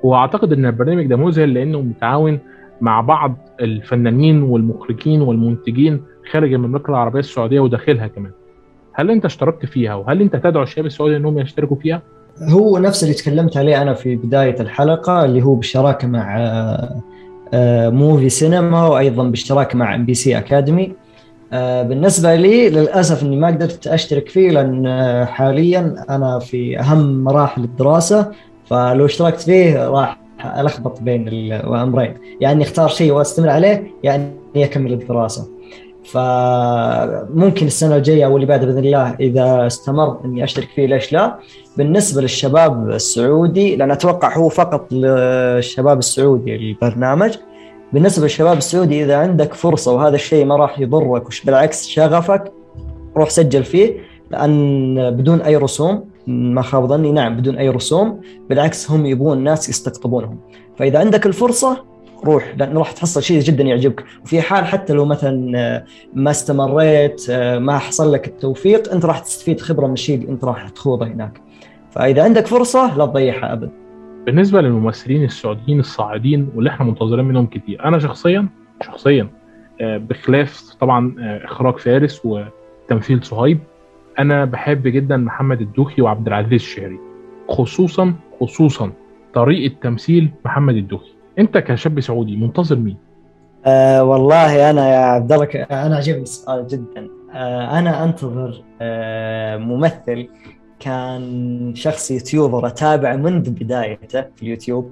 وأعتقد إن البرنامج ده مذهل لأنه متعاون مع بعض الفنانين والمخرجين والمنتجين خارج المملكة العربية السعودية وداخلها كمان. هل أنت اشتركت فيها وهل أنت تدعو الشباب السعودي إنهم يشتركوا فيها؟ هو نفس اللي تكلمت عليه أنا في بداية الحلقة اللي هو بالشراكه مع موفي سينما وأيضا بالشراكه مع MBC Academy بالنسبة لي للأسف إني ما قدرت أشترك فيه لأن حاليا أنا في أهم مراحل الدراسة فلو اشتركت فيه راح ألخبط بين الامرين يعني أختار شيء وأستمر عليه يعني أكمل الدراسة. فممكن السنة الجاية أو اللي بعدها بإذن الله إذا استمر إني أشترك فيه ليش لا؟ بالنسبة للشباب السعودي لأن أتوقع هو فقط للشباب السعودي البرنامج بالنسبة للشباب السعودي إذا عندك فرصة وهذا الشيء ما راح يضرك بالعكس شغفك روح سجل فيه لأن بدون أي رسوم ما خاب ظني نعم بدون أي رسوم بالعكس هم يبغون ناس يستقطبونهم فإذا عندك الفرصة روح لأنه راح تحصل شيء جدا يعجبك. وفي حال حتى لو مثلا ما استمريت ما حصل لك التوفيق أنت راح تستفيد خبرة من الشيء اللي أنت راح تخوضه هناك. فإذا عندك فرصة لا تضيعها ابدا. بالنسبة للممثلين السعوديين الصاعدين واللي إحنا منتظرين منهم كتير. أنا شخصيا شخصيا آه، بخلاف طبعا آه، إخراج فارس وتمثيل صهيب أنا بحب جدا محمد الدوخي وعبد العزيز الشهري خصوصا خصوصا طريقة تمثيل محمد الدوخي. انت كشاب سعودي منتظر مين؟ أه والله أنا يا عبد الله أنا عجبني السؤال جدا. أه أنا انتظر أه ممثل كان شخص يوتيوبر أتابع منذ بدايته في اليوتيوب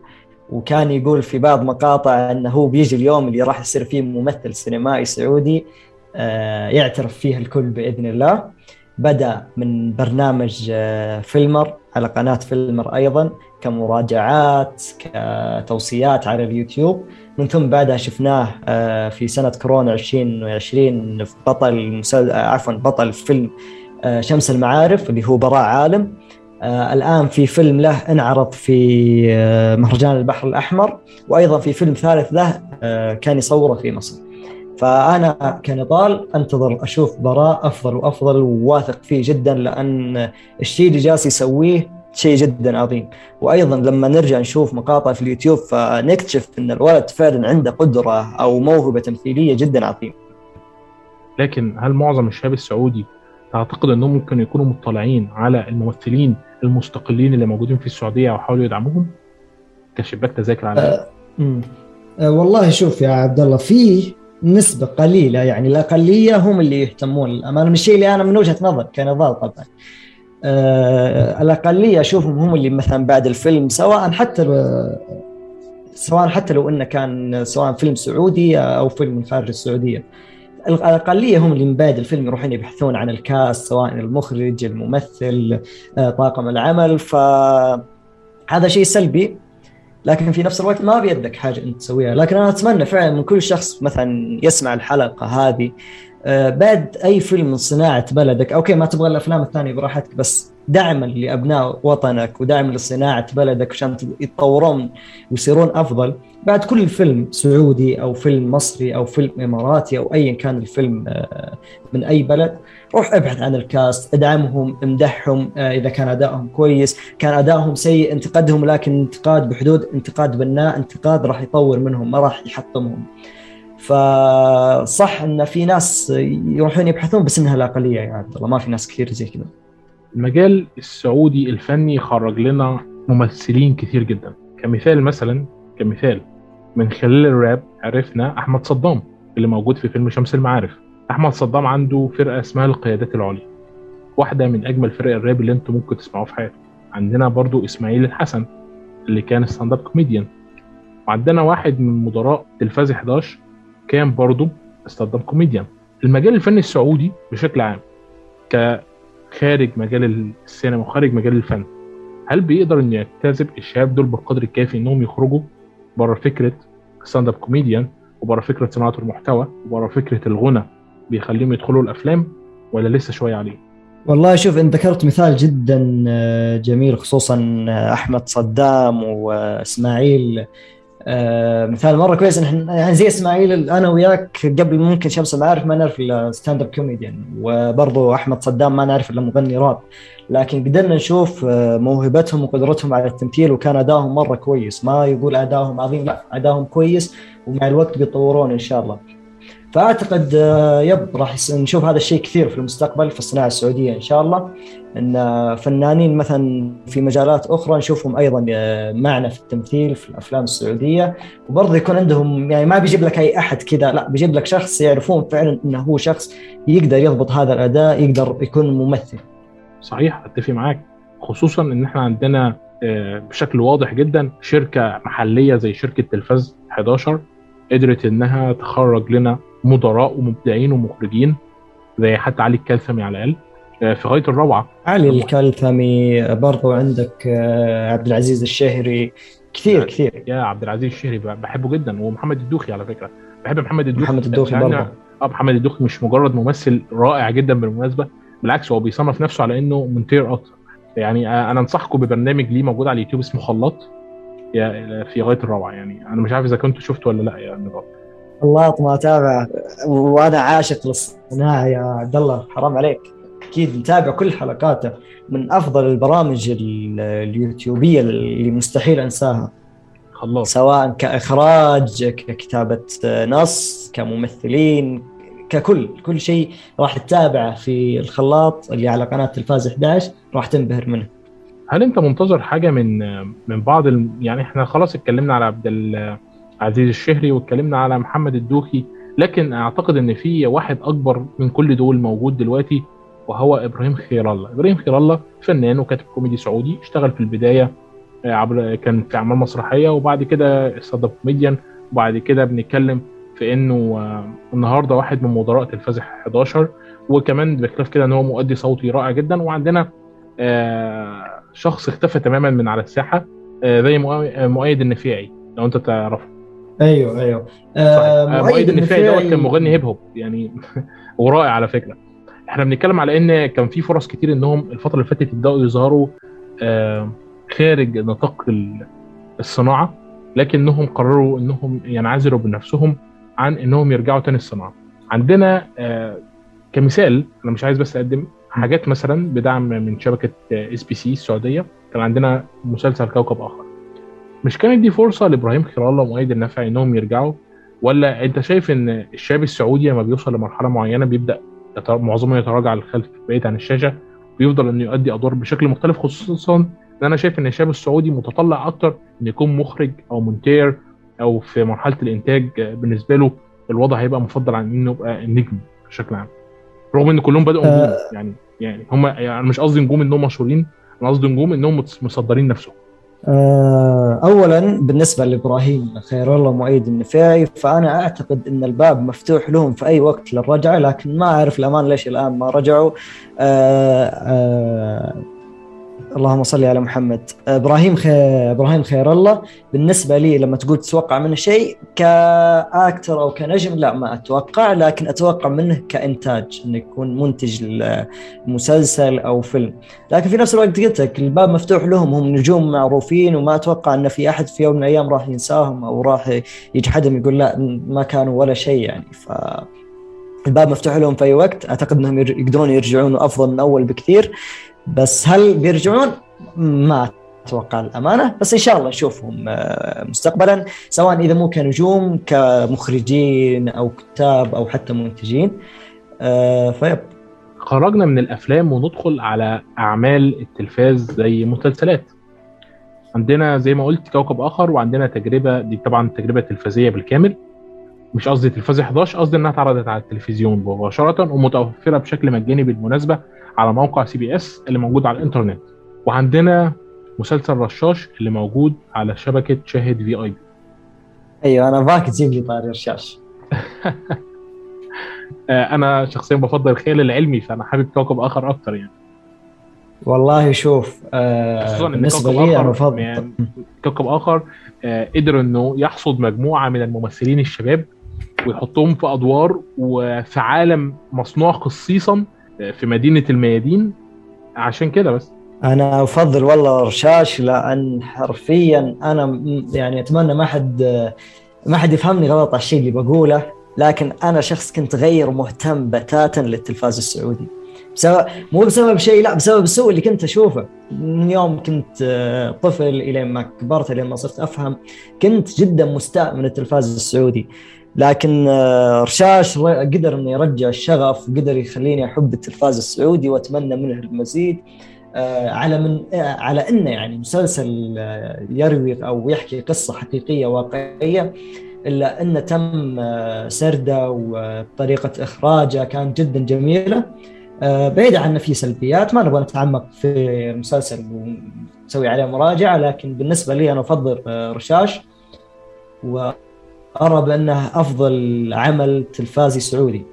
وكان يقول في بعض مقاطع إنه هو بيجي اليوم اللي راح يصير فيه ممثل سينمائي سعودي آه، يعترف فيه الكل بإذن الله. بدأ من برنامج آه، فيلمر على قناة فيلمر أيضا. كمراجعات كتوصيات على اليوتيوب. من ثم بعدها شفناه آه، في سنة كورونا 2020 في بطل عفوا بطل فيلم شمس المعارف اللي هو براء عالم. آه الآن في فيلم له انعرض في آه مهرجان البحر الأحمر وأيضا في فيلم ثالث له آه كان يصوره في مصر. فأنا كنضال أنتظر أشوف براء أفضل وأفضل وواثق فيه جدا لأن الشيء اللي جالس يسويه شيء جدا عظيم. وأيضا لما نرجع نشوف مقاطع في اليوتيوب فنكتشف إن الولد فعلا عنده قدرة أو موهبة تمثيلية جدا عظيمة. لكن هل معظم الشباب السعودي تعتقد إنهم ممكن يكونوا مطلعين على الممثلين المستقلين اللي موجودين في السعودية وحاولوا يدعموهم؟ كشباك تذاكر على أه أه والله شوف يا عبد الله في نسبة قليلة يعني الأقلية هم اللي يهتمون. للأمانة من الشيء اللي أنا من وجهة نظر كنضال طبعا. أه الأقلية أشوفهم هم اللي مثلا بعد الفيلم سواء حتى سواء حتى لو إنه كان سواء فيلم سعودي أو فيلم من خارج السعودية. الأقلية هم اللي من بعد الفيلم يروحون يبحثون عن الكاست سواء المخرج الممثل آه، طاقم العمل. فهذا شيء سلبي لكن في نفس الوقت ما بيدك حاجة أنت تسويها. لكن أنا أتمنى فعلا من كل شخص مثلا يسمع الحلقة هذه آه، بعد أي فيلم من صناعة بلدك أوكي ما تبغى الأفلام الثانية براحتك بس دعما لابناء وطنك ودعم لصناعة بلدك عشان يتطورون ويصيرون أفضل. بعد كل فيلم سعودي أو فيلم مصري أو فيلم إماراتي أو ايا كان الفيلم آه، من أي بلد روح ابحث عن الكاست ادعمهم امدحهم آه، إذا كان أدائهم كويس. كان أدائهم سيء انتقدهم لكن انتقاد بحدود انتقاد بناء انتقاد راح يطور منهم ما راح يحطمهم. فصح إن في ناس يروحون يبحثون بس إنها الاقليه يا عبد الله ما في ناس كثير زي كذا. المجال السعودي الفني خرج لنا ممثلين كثير جدا. كمثال مثلا كمثال من خلال الراب عرفنا أحمد صدام اللي موجود في فيلم شمس المعارف. أحمد صدام عنده فرقة اسمها القيادات العليا. واحدة من أجمل فرق الراب اللي أنتم ممكن تسمعوه في حياتكم. عندنا برضو إسماعيل الحسن اللي كان stand-up comedian وعندنا واحد من مدراء تلفاز 11 كان برضو stand-up comedian المجال الفني السعودي بشكل عام كخارج مجال السينما وخارج مجال الفن هل بيقدر إنه يجتذب الشباب دول بالقدر الكافي إنهم يخرجوا بره فكرة stand-up comedian وبره فكرة صناعة المحتوى وبره فكرة الغنى بيخليهم يدخلوا الأفلام ولا لسه شوية عليه؟ والله شوف أنت ذكرت مثال جدا آه، جميل خصوصا آه، أحمد صدام وإسماعيل آه، مثال مرة كويس. ان يعني زي إسماعيل أنا وياك قبل ممكن شمس المعارف ما نعرف إلا stand-up comedian وبرضه أحمد صدام ما نعرف إلا مغني راب. لكن قدرنا نشوف آه، موهبتهم وقدرتهم على التمثيل وكان ادائهم مرة كويس. ما يقول ادائهم عظيم لا ادائهم كويس ومع الوقت بيتطورون إن شاء الله. فأعتقد آه، يب راح نشوف هذا الشيء كثير في المستقبل في الصناعة السعودية إن شاء الله. إن فنانين مثلا في مجالات أخرى نشوفهم أيضا آه، معنا في التمثيل في الأفلام السعودية. وبرضه يكون عندهم يعني ما بيجيب لك أي أحد كذا لا بيجيب لك شخص يعرفون فعلا إنه هو شخص يقدر يضبط هذا الأداء يقدر يكون ممثل. صحيح أتفق معاك. خصوصا إن إحنا عندنا آه، بشكل واضح جدا شركة محلية زي شركة تلفاز 11 قدرت إنها تخرج لنا مدراء ومبدعين ومخرجين زي حتى علي الكلثمي على الأقل آه، في غاية الروعة. علي الكلثمي برضو عندك آه، عبد العزيز الشهري. كثير كثير. يا عبد العزيز الشهري بحبه جدا ومحمد الدوخي على فكرة. بحب محمد الدوخي. محمد الدوخي برضه آه محمد الدوخي مش مجرد ممثل رائع جدا بالمناسبة بالعكس هو بيصنف نفسه على إنه منتير أكتر. يعني آه، أنا أنصحكم ببرنامج ليه موجود على اليوتيوب اسمه خلاط في غاية الروعة. يعني أنا مش عارف إذا كنتوا شفتوا ولا لأ يا نضال خلاط ما اتابع وأنا عاشق للصناعة يا عبد الله حرام عليك. أكيد نتابع كل حلقاته من أفضل البرامج اليوتيوبية اللي مستحيل أنساها. خلاص. سواء كإخراج ككتابة نص كممثلين ككل كل شيء راح تتابعه في الخلاط اللي على قناة تلفاز 11 راح تنبهر منه. هل أنت منتظر حاجة من من بعض ال... يعني إحنا خلاص اتكلمنا على عبد العزيز الشهري واتكلمنا على محمد الدوخي. لكن أعتقد إن في واحد أكبر من كل دول موجود دلوقتي وهو إبراهيم خير الله. إبراهيم خير الله فنان وكاتب كوميدي سعودي اشتغل في البداية عبر كان في أعمال مسرحية وبعد كده stand-up comedian. وبعد كده بنتكلم في إنه النهارده واحد من مدراء تلفاز 11 وكمان بخلاف كده إن هو مؤدي صوتي رائع جدا. وعندنا شخص اختفى تماما من على الساحة زي مؤيد النفيعي لو أنت تعرفه. أيوه أيوه. آه مؤيد النفيعي دوت كان مغني هيب هوب يعني ورائع على فكرة. إحنا بنتكلم على إن كان في فرص كتير إنهم الفترة اللي فاتت يبدأوا يظهروا آه خارج نطاق الصناعة لكنهم قرروا إنهم ينعزلوا بنفسهم عن إنهم يرجعوا تاني الصناعة. عندنا آه كمثال أنا مش عايز بس أقدم حاجات مثلا بدعم من شبكة SBC السعودية. كان عندنا مسلسل كوكب آخر. مش كانت دي فرصة لإبراهيم خير الله ومؤيد النفعي إنهم يرجعوا؟ ولا أنت شايف إن الشاب السعودي لما بيوصل لمرحلة معينة بيبدأ معظمه يتراجع للخلف بعيد عن الشاشة ويفضل إنه يؤدي أدوار بشكل مختلف خصوصا إن أنا شايف إن الشاب السعودي متطلع أكتر إن يكون مخرج أو مونتير أو في مرحلة الإنتاج بالنسبة له الوضع هيبقى مفضل عن إنه يبقى النجم بشكل عام. رغم إن كلهم بدأوا نجوم أه. يعني يعني هم يعني مش قصدي نجوم انهم مشهورين أنا قصدي نجوم انهم مصدرين نفسهم. اولا بالنسبة لإبراهيم خير الله مؤيد النفيعي فأنا أعتقد إن الباب مفتوح لهم في أي وقت للرجعة لكن ما أعرف الأمان ليش الآن ما رجعوا. آآ آآ اللهم صل على محمد. إبراهيم خير إبراهيم خير الله. بالنسبة لي لما تقول تتوقع منه شيء كأكتر أو كنجم لا ما أتوقع لكن أتوقع منه كإنتاج إنه يكون منتج لمسلسل أو فيلم. لكن في نفس الوقت قلت لك الباب مفتوح لهم هم نجوم معروفين وما أتوقع أن في أحد في يوم من الأيام راح ينساهم أو راح يجحدهم يقول لا ما كانوا ولا شيء يعني. ف الباب مفتوح لهم في أي وقت. أعتقد إنهم يقدرون يرجعون أفضل من أول بكثير. بس هل بيرجعون؟ ما أتوقع الامانه بس إن شاء الله نشوفهم مستقبلا سواء إذا مو كنجوم كمخرجين أو كتاب أو حتى منتجين. فيب. خرجنا من الأفلام وندخل على أعمال التلفاز زي مسلسلات. عندنا زي ما قلت كوكب آخر وعندنا تجربة دي طبعا تجربة تلفزية بالكامل. مش قصدي تلفاز 11 قصدي إنها اتعرضت على التلفزيون مباشرة ومتوفرة بشكل مجاني بالمناسبة. على موقع SBC اللي موجود على الإنترنت وعندنا مسلسل رشاش اللي موجود على شبكة شاهد VIP أيوه أنا باك تجيب لي طاري رشاش. أنا شخصيا بفضل الخيال العلمي فأنا حابب كوكب آخر أكتر يعني. والله شوف خصوصا إن كوكب لي أنا بفضل يعني كوكب آخر آه قدر إنه يحصد مجموعة من الممثلين الشباب ويحطهم في أدوار وفي عالم مصنوع خصيصا في مدينة الميادين. عشان كده بس. أنا أفضل والله رشاش لأن حرفيا أنا يعني أتمنى ما حد ما حد يفهمني غلط على الشيء اللي بقوله لكن أنا شخص كنت غير مهتم بتاتا للتلفاز السعودي. بسبب مو بسبب شيء لا بسبب السوء اللي كنت أشوفه. من يوم كنت طفل إلى ما كبرت إلى ما صرت أفهم كنت جدا مستاء من التلفاز السعودي. لكن رشاش قدر إنه يرجع الشغف قدر يخليني أحب التلفاز السعودي وأتمنى منه المزيد على من على إنه يعني مسلسل يروي أو يحكي قصة حقيقية واقعية إلا إنه تم سرده وطريقة إخراجه كانت جدا جميلة. بعيد عن في سلبيات ما نبغى نتعمق في المسلسل ونسوي عليه مراجعة لكن بالنسبة لي أنا أفضل رشاش. وارى بأنه أفضل عمل تلفازي سعودي.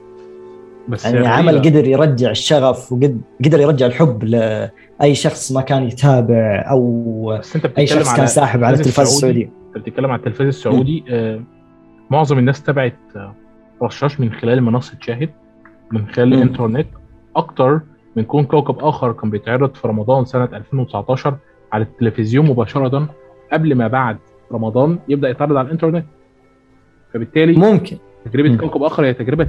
بس يعني عمل قدر يرجع الشغف وقدر يرجع الحب لأي شخص ما كان يتابع أو بس أنت أي شخص كان ساحب على التلفاز السعودي؟ أنت بتتكلم على التلفاز السعودي آه معظم الناس تبعت رشاش من خلال منصة شاهد من خلال. الإنترنت. أكتر من كون كوكب آخر كان بيتعرض في رمضان سنة 2019 على التلفزيون مباشرة قبل ما بعد رمضان يبدأ يتعرض على الإنترنت. فبالتالي ممكن. تجربة م. كوكب آخر هي تجربة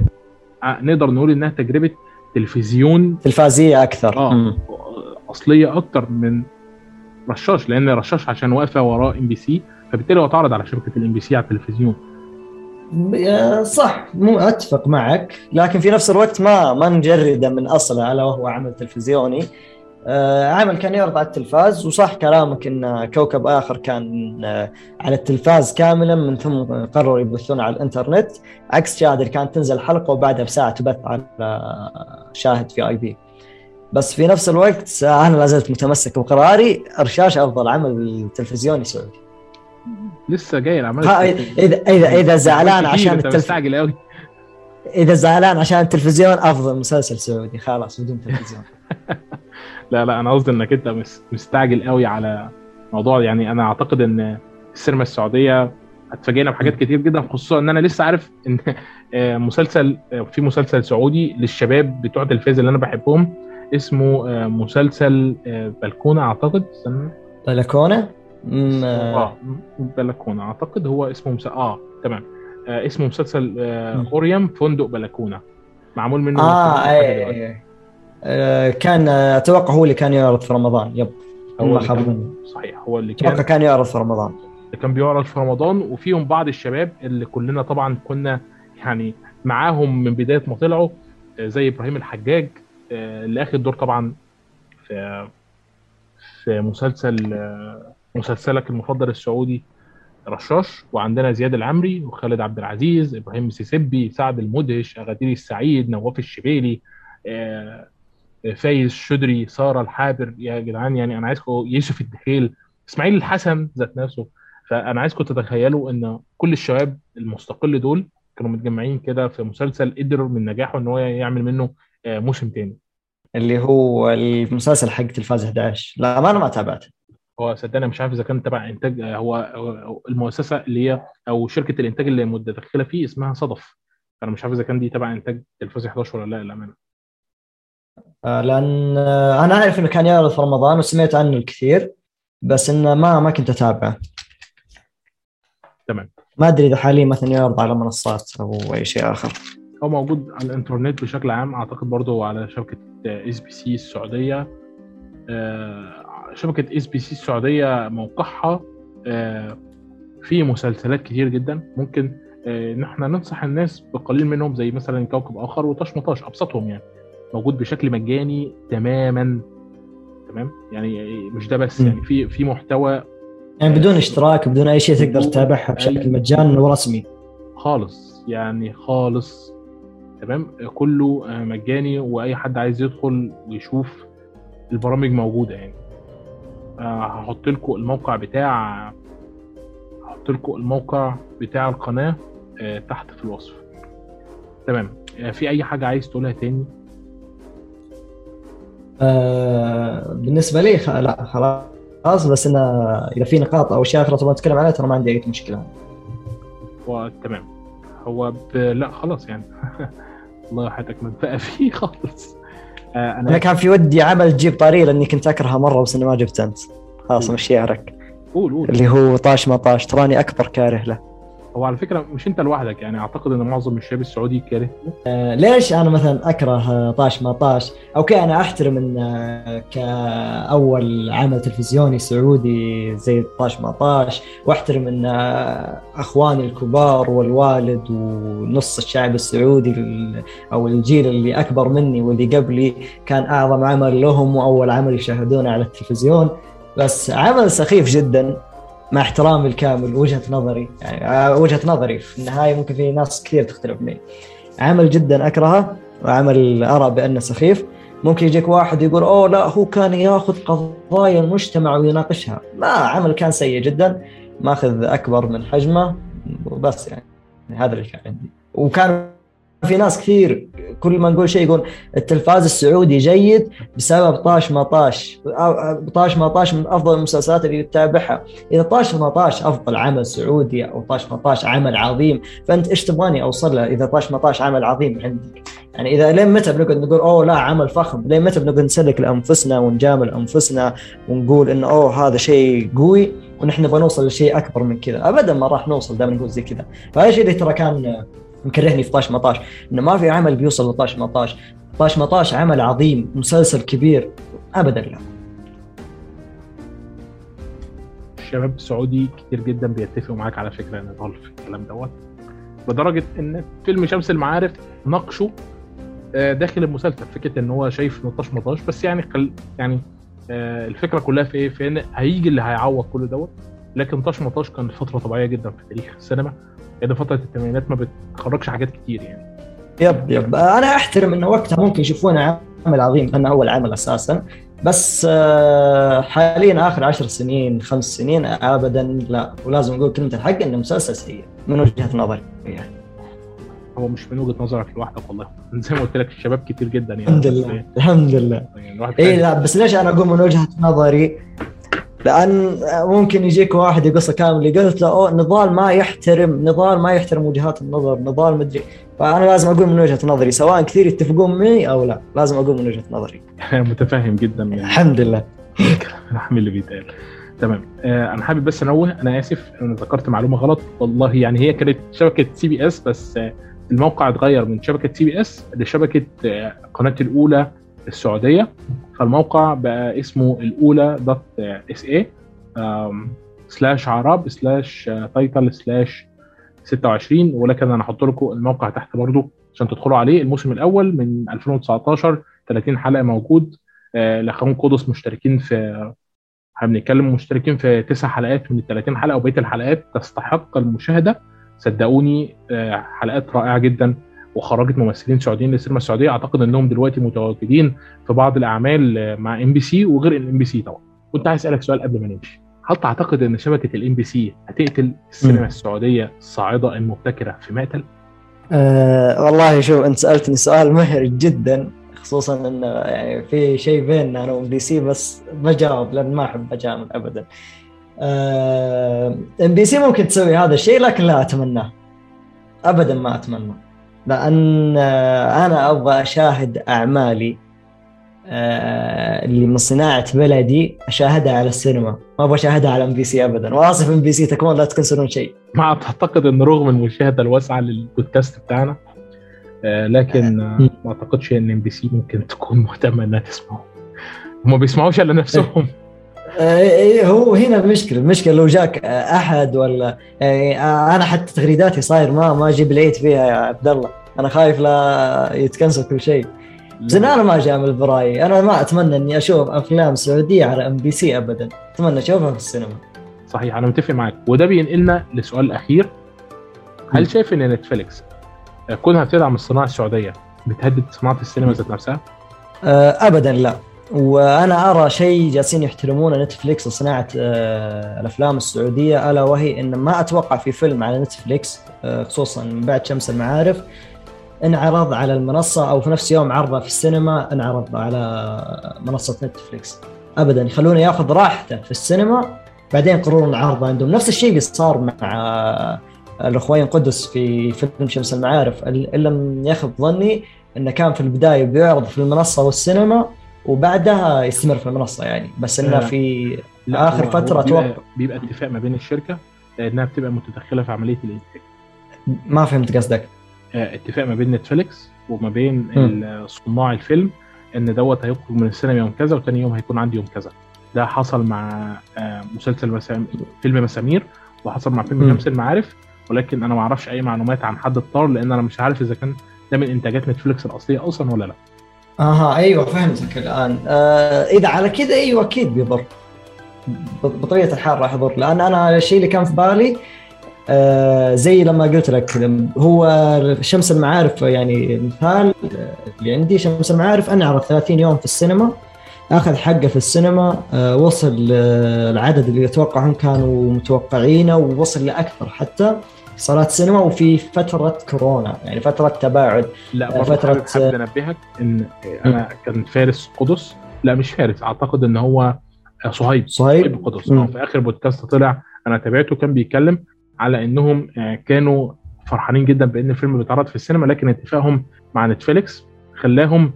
نقدر نقول إنها تجربة تلفزيون تلفازية أكثر. آه. أصلية أكتر من رشاش لأن رشاش عشان واقفة وراء MBC فبالتالي هو اتعرض على شبكة ال MBC على التلفزيون. صح. مو أتفق معك. لكن في نفس الوقت ما ما نجرده من أصله الا وهو عمل تلفزيوني. عمل كان يعرض على التلفاز وصح كلامك إن كوكب آخر كان آه، على التلفاز كاملا من ثم قرروا يبثونه على الإنترنت. عكس شاهد اللي كانت تنزل حلقة وبعدها بساعة تبث على شاهد في آي بي. بس في نفس الوقت آه، أنا لا زلت متمسك بقراري رشاش أفضل عمل تلفزيوني سعودي لسه جاي الاعمال ها إذا إذا إذا زعلان عشان التلفزيون إذا زعلان عشان التلفزيون أفضل مسلسل سعودي. خلاص بدون تلفزيون. لا لا أنا قصدي إنك أنت مس- مستعجل قوي على موضوع يعني أنا أعتقد إن السينما السعودية هتفاجئنا بحاجات كتير جدا خصوصا إن أنا لسه عارف إن آه، مسلسل آه، في مسلسل سعودي للشباب بتوع التلفزيون اللي أنا بحبهم اسمه آه، مسلسل بلكونه أعتقد استنى. بلكونه آه. بلكونه أعتقد هو اسمه مس... آه تمام. آه اسمه مسلسل آه. اوريم فندق بلكونه معمول منه آه أي كان آه، أتوقع هو اللي كان يعرض في رمضان. يب. هو ما اللي كان- صحيح هو اللي أتوقع كان كان يعرض في رمضان. اللي كان بيعرض في رمضان وفيهم بعض الشباب اللي كلنا طبعا كنا يعني معاهم من بداية ما طلعوا آه، زي إبراهيم الحجاج آه، اللي اخد دور طبعا في في مسلسل مسلسلك المفضل السعودي رشاش وعندنا زياد العمري وخالد عبد العزيز إبراهيم مسيسبي سعد المدهش أغادير السعيد نواف الشبيلي آه، فايز الشدري سارة الحابر. يا جدعان يعني أنا عايزكم يوسف الدخيل. إسماعيل الحسن ذات نفسه. فأنا عايزكم تتخيلوا إن كل الشباب المستقل دول كانوا متجمعين كده في مسلسل قدر من نجاحه إن هو يعمل منه آه، موسم تاني. اللي هو المسلسل حق تلفاز 11 لا ما أنا ما تابعته. هو صدقني مش عارف إذا كان تبع إنتاج آه، هو المؤسسة اللي هي أو شركة الإنتاج اللي متدخلة فيه اسمها صدف. أنا مش عارف إذا كان دي تبع إنتاج تلفاز 11 ولا لا للأمانة. لأن آه، أنا أعرف إنه كان يعرض في رمضان وسمعت عنه الكثير بس إنه ما ما كنت أتابعه. تمام. ما أدري إذا حاليا مثلا يعرض على منصات أو أي شيء آخر. هو موجود على الإنترنت بشكل عام أعتقد برضو على شبكة إس بي سي السعودية. آه، شبكة إس بي سي السعودية موقعها آه، فيه مسلسلات كتير جدا. ممكن آه، ان إحنا ننصح الناس بقليل منهم زي مثلا كوكب آخر وطاش ما طاش أبسطهم يعني. موجود بشكل مجاني تماما. تمام؟ يعني مش ده بس. يعني في في محتوى يعني بدون اشتراك بدون أي شيء تقدر تتابعها بشكل مجاني ورسمي خالص يعني خالص. تمام؟ كله مجاني وأي حد عايز يدخل ويشوف البرامج موجودة يعني. آه، هحط لكم الموقع بتاع هحط لكم الموقع بتاع القناة آه، تحت في الوصف. تمام؟ آه، في أي حاجة عايز تقولها تاني؟ آه بالنسبة لي خ... لا خلاص بس انه إذا في نقاط أو اشياء أخرى تبغى نتكلم عنها ترى ما عندي أي مشكلة. وتمام هو ب... لا خلاص يعني. الله يحياتك من بقى فيه خالص آه، أنا كان في ودي عمل تجيب طاري لأني كنت أكرهه مرة بس إني ما جبت أنت. خلاص. مشي عليك قول قول. اللي هو طاش ما طاش تراني أكبر كاره له. هو على فكرة مش أنت لوحدك يعني أعتقد إن معظم الشباب السعودي كاره. آه، ليش أنا مثلا أكره آه، طاش ما طاش؟ أوكي أنا أحترم إن آه، كأول عمل تلفزيوني سعودي زي طاش ما طاش وأحترم إن آه، أخواني الكبار والوالد ونص الشعب السعودي ال- أو الجيل اللي أكبر مني واللي قبلي كان أعظم عمل لهم وأول عمل يشاهدونه على التلفزيون. بس عمل سخيف جدا. مع احترامي الكامل وجهة نظري. يعني آه، وجهة نظري. في النهاية ممكن في ناس كثير تختلف معي عمل جدا أكرهه وعمل أرى بأنه سخيف. ممكن يجيك واحد يقول أوه لا هو كان ياخذ قضايا المجتمع ويناقشها. لا عمل كان سيء جدا. ماخذ أكبر من حجمه وبس يعني هذا اللي كان عندي. وكان في ناس كثير كل ما نقول شيء يقول التلفاز السعودي جيد بسبب طاش ما طاش. طاش ما طاش من أفضل المسلسلات اللي تتابعها. إذا طاش ما طاش أفضل عمل سعودي أو طاش ما طاش عمل عظيم. فأنت إيش تبغاني أوصل له إذا طاش ما طاش عمل عظيم عندك؟ يعني إذا لين متى بنقعد نقول أوه لا عمل فخم؟ لين متى بنقعد نسلك لأنفسنا ونجامل أنفسنا ونقول انه أوه هذا شيء قوي ونحن نبغى نوصل لشيء أكبر من كذا؟ ابدا ما راح نوصل دائما نقول زي كذا. فهذا الشيء اللي ترى كان مكرهني في طاش ما طاش انه ما في عمل بيوصل لطاش ما طاش طاش مطاش عمل عظيم مسلسل كبير. ابدا لا. الشباب السعودي كتير جدا بيتفقوا معاك على فكرة إن نضال في الكلام دوت. لدرجه إن فيلم شمس المعارف ناقشه آه، داخل المسلسل. فكرة إن هو شايف نطاش مطاش بس يعني قل يعني آه، الفكرة كلها في إيه؟ في إن هيجي اللي هيعوض كل دوت. لكن طاش مطاش كان فترة طبيعية جدا في تاريخ السينما. لأن فترة الثمانينات ما بتخرجش حاجات كتير يعني. يب يب. أنا أحترم انه وقتها ممكن يشوفونه عمل عظيم أنه أول عمل أساسا. بس آه، حاليا آخر عشر سنين خمس سنين ابدا لا. ولازم أقول كلمة الحق انه مسلسل سيء من وجهة نظري يعني. هو مش من وجهة نظرك لوحدك والله. زي ما قلت لك الشباب كتير جدا يعني. الحمد لله. الحمد لله. يعني اي. لا بس ليش أنا أقول من وجهة نظري؟ لأن ممكن يجيك واحد يقص كامل قلت له أوه نضال ما يحترم نضال ما يحترم وجهات النظر نضال مدري فأنا لازم أقول من وجهة نظري سواء كثير يتفقون معي أو لا لازم أقول من وجهة نظري. متفاهم جدا يعني الحمد لله. الكلام اللي بيتقال تمام. آه أنا حابب بس أنوه أنا آسف أنا ذكرت معلومة غلط. والله يعني هي كانت شبكة سي بي إس بس آه الموقع اتغير من شبكة سي بي إس لشبكة آه قناه الأولى السعودية. فالموقع بقى اسمه الأولى dot SA slash عرب slash title slash 26 ولكن أنا هحط لكم الموقع تحت برضو عشان تدخلوا عليه. الموسم الأول من 2019 30 حلقة موجود آه، الأخوان قدس مشتركين في هنتكلم مشتركين في تسع حلقات من ال 30 حلقة وبقية الحلقات تستحق المشاهدة. صدقوني آه، حلقات رائعة جدا. وخرجت ممثلين سعوديين للسينما السعودية أعتقد إنهم دلوقتي متواجدين في بعض الأعمال مع إم بي سي وغير الام بي سي طبعا كنت عايز أسألك سؤال قبل ما نمشي هل تعتقد إن شبكة الام بي سي هتقتل السينما. السعودية الصاعده المبتكرة في مقتل؟ أه والله شوف أنت سألتني سؤال محرج جدا خصوصا انه يعني في شيء بيننا أنا وإم بي سي بس بجاوب لأن ما أحب أجامل ابدا. إم بي سي ممكن تسوي هذا الشيء لكن لا أتمناه. ابدا ما اتمنى. لأن أنا أبغى أشاهد أعمالي آه، اللي من صناعة بلدي أشاهدها على السينما، ما أبغى أشاهدها على إم بي سي ابدا، وآسف إم بي سي تكفون لا تكنسلون شيء. ما أعتقد إن رغم المشاهده الواسعه للبودكاست بتاعنا آه، لكن آه،. ما أعتقدش إن إم بي سي ممكن تكون مهتمة إنها تسمعه هم بيسمعوش إلا نفسهم هو هنا المشكلة المشكلة لو جاك أحد ولا يعني أنا حتى تغريداتي صاير ما ما أجيب العيد فيها يا عبد الله. أنا خايف لا يتكنسل كل شيء. بس أنا ما جامل برايي أنا ما أتمنى إني أشوف أفلام سعودية على إم بي سي ابدا. أتمنى أشوفها في السينما. صحيح أنا متفق معاك وده بينقلنا لسؤال الاخير. هل شايف إن نتفليكس كونها بتدعم الصناعة السعودية بتهدد صناعة السينما ذات نفسها؟ أه، ابدا لا. وأنا أرى شيء جالسين يحترمونه نتفليكس وصناعه أه، الأفلام السعودية ألا وهي إن ما أتوقع في فيلم على نتفليكس أه، خصوصا من بعد شمس المعارف انعرض على المنصة أو في نفس يوم عرضه في السينما انعرض على منصة نتفليكس. ابدا يخلونه يأخذ راحته في السينما بعدين يقررون عرضه عندهم. نفس الشيء اللي صار مع أه، الأخوين قدس في فيلم شمس المعارف ان لم يخب ظني إنه كان في البداية بيعرض في المنصة والسينما وبعدها يستمر في المنصة يعني. بس إنه آه. في لا آخر هو- فترة هو بيبقى, اتفاق ما بين الشركة انها بتبقى متدخلة في عملية الانتاج ما فهمت قصدك. آه، اتفاق ما بين نتفليكس وما بين صناع الفيلم إن دوت هيخرج من السينما يوم كذا وتاني يوم هيكون عندي يوم كذا. ده حصل مع آه، مسلسل مسام... فيلم مسامير وحصل مع فيلم مم. شمس المعارف ولكن أنا ما أعرفش أي معلومات عن حد الطار لأن أنا مش عارف إذا كان ده من إنتاجات نتفليكس الأصلية أصلا ولا لا. أها أيوه فهمتك الآن. آه إذا على كذا أيوه أكيد بيضر. بطبيعه الحال راح يضر. لأن أنا الشيء اللي كان في بالي آه زي لما قلت لك هو شمس المعارف يعني مثال آه، اللي عندي شمس المعارف. انعرض 30 يوم في السينما. أخذ حقه في السينما آه وصل آه العدد اللي أتوقع هم كانوا متوقعينه ووصل لأكثر حتى. صالات سينما وفي فترة كورونا يعني فترة تباعد لا آه، فترة- حابب أنبهك إن أنا كان فارس قدس. لا مش فارس أعتقد إن هو آه، صهيب صهيب؟ قدس. آه، في آخر بودكاست طلع أنا تابعته كان بيتكلم على إنهم كانوا فرحانين جدا بإن الفيلم بيتعرض في السينما لكن اتفاقهم مع نتفليكس خلاهم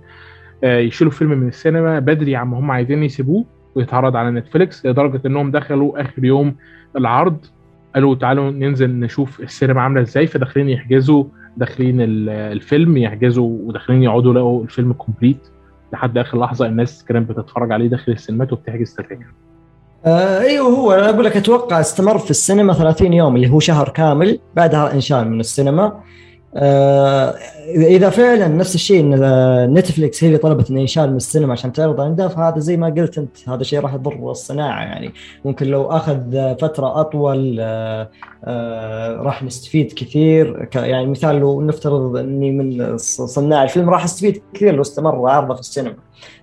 يشيلوا الفيلم من السينما بدري عما هم عايزين يسيبوه ويتعرض على نتفليكس لدرجة إنهم دخلوا آخر يوم العرض. قالوا تعالوا ننزل نشوف السينما عاملة إزاي فداخلين يحجزوا داخلين ال- الفيلم يحجزوا وداخلين يقعدوا يلاقوا الفيلم complete لحد آخر لحظة الناس كانت بتتفرج عليه داخل السينمات وبتحجز تذاكر. آه أيوه هو أنا أقول لك أتوقع استمر في السينما 30 يوم اللي هو شهر كامل بعدها انشال من السينما. إذا فعلا نفس الشيء إن آه، نتفليكس هي اللي طلبت إنه ينشال من السينما عشان تعرض عندها فهذا زي ما قلت أنت هذا شيء راح يضر الصناعة يعني. ممكن لو أخذ آه، فترة أطول آه آه راح نستفيد كثير. يعني مثال لو نفترض إني من صناع الفيلم راح أستفيد كثير لو استمر عرضه في السينما.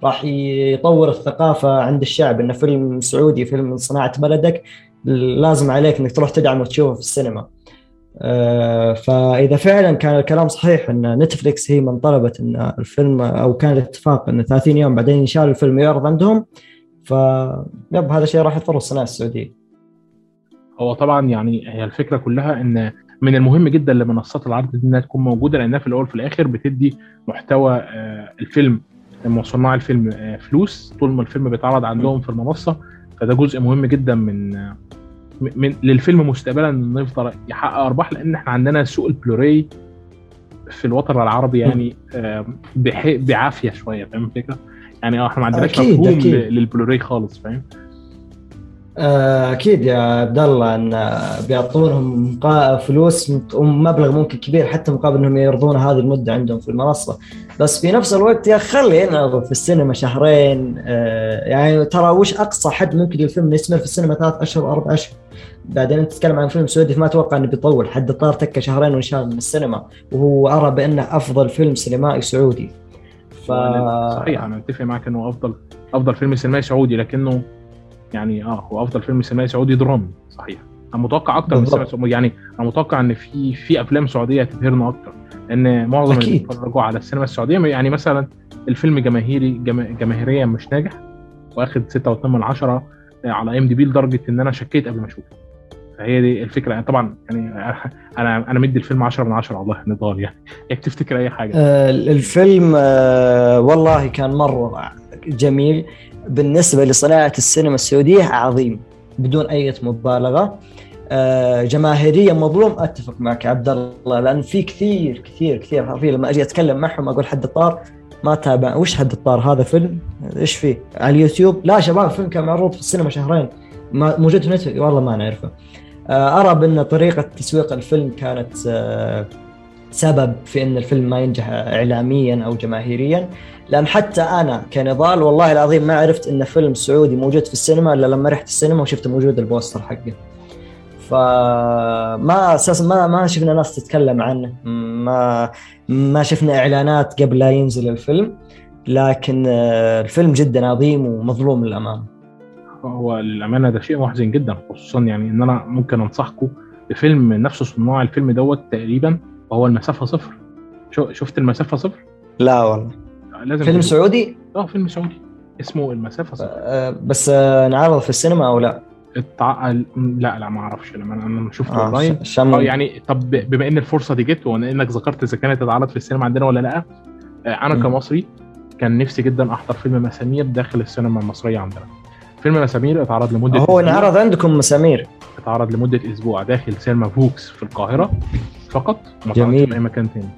راح يطور الثقافة عند الشعب إنه فيلم سعودي فيلم من صناعة بلدك لازم عليك إنك تروح تدعم وتشوفه في السينما. آه، فإذا فعلا كان الكلام صحيح إن نتفلكس هي من طلبت إن الفيلم أو كان الاتفاق إن 30 يوم بعدين ينشال الفيلم يعرض عندهم فيب هذا الشيء راح يضر الصناعة السعودية. هو طبعا يعني هي الفكرة كلها إن من المهم جدا لمنصات العرض دي إنها تكون موجودة لأنها في الأول وفي الآخر بتدي محتوى آه، الفيلم صناع الفيلم آه، فلوس طول ما الفيلم بيتعرض عندهم في المنصة فده جزء مهم جدا من من للفيلم مستقبلا إنه يفضل يحقق أرباح لأن إحنا عندنا سوق البلوراي في الوطن العربي يعني بعافية شوية فاهم الفكرة؟ يعني آه إحنا ما عندناش مفهوم للبلوراي خالص فاهم؟ آه، أكيد يا عبد الله إن بيعطونهم فلوس ومبلغ ممكن كبير حتى مقابل إنهم يرضون هذه المدة عندهم في المنصة بس في نفس الوقت يا خلي ينعرض في السينما شهرين آه، يعني ترى وش أقصى حد ممكن الفيلم يستمر في السينما ثلاث أشهر أربع أشهر؟ بعدين أنت تتكلم عن فيلم سعودي فما أتوقع إنه بيطول حد الطار تكة شهرين وانشال من السينما وهو أرى بأنه أفضل فيلم سينمائي سعودي. ف صحيح أنا متفق معاك إنه أفضل أفضل فيلم سينمائي سعودي لكنه يعني آه هو أفضل فيلم سينمائي سعودي درامي صحيح. أنا متوقع أكتر من. يعني أنا متوقع إن في في أفلام سعودية هتبهرنا أكتر. لأن معظم اللي. بيتفرجوا على السينما السعودية يعني مثلا الفيلم جماهيري جما- جماهيريا مش ناجح واخد 6.8 من عشرة على IMDb لدرجة إن أنا شكيت قبل ما أشوفه. فهي دي الفكرة. يعني طبعا يعني أنا أنا مدي الفيلم 10 من 10 والله نضال يعني. يعني تفتكر أي حاجة؟ آه، الفيلم آه، والله كان مرة جميل. بالنسبة لصناعة السينما السعودية عظيم بدون أي مبالغة. آه، جماهيريا مظلوم. أتفق معك عبد الله لأن في كثير كثير كثير حرفيا لما أجي أتكلم معهم أقول حد الطار ما تابع وش حد الطار؟ هذا فيلم؟ إيش فيه؟ على اليوتيوب؟ لا شباب الفيلم كان معروض في السينما شهرين. موجود في والله ما نعرفه. آه، أرى بأن طريقة تسويق الفيلم كانت آه، سبب في أن الفيلم ما ينجح اعلاميا أو جماهيريا. لأن حتى أنا كنضال والله العظيم ما عرفت أن فيلم سعودي موجود في السينما إلا لما رحت السينما وشفت موجود البوستر حقه. فما أساسا ما ما شفنا ناس تتكلم عنه. ما ما شفنا إعلانات قبل لا ينزل الفيلم لكن آه، الفيلم جدا عظيم ومظلوم للامانه هو للأمانة ده شيء محزن جدا خصوصا يعني إن أنا ممكن أنصحكم بفيلم نفس صناع الفيلم دوت تقريبا وهو المسافة صفر. شفت المسافة صفر؟ لا والله. لازم فيلم. سعودي؟ آه فيلم سعودي. اسمه المسافة صفر. آه، بس آه، نعرض في السينما أو لا؟ التع... لا لا ما أعرفش لما أنا شفته آه، أونلاين آه يعني طب بما إن الفرصة دي جت وان انك ذكرت إذا كانت اتعرض في السينما عندنا ولا لأ آه، أنا مم. كمصري كان نفسي جدا أحضر فيلم مسامير داخل السينما المصرية عندنا فيلم مسامير اتعرض لمدة هو. انعرض عندكم مسامير اتعرض لمدة أسبوع داخل سينما فوكس في القاهرة فقط ما جميل. في أي مكان تاني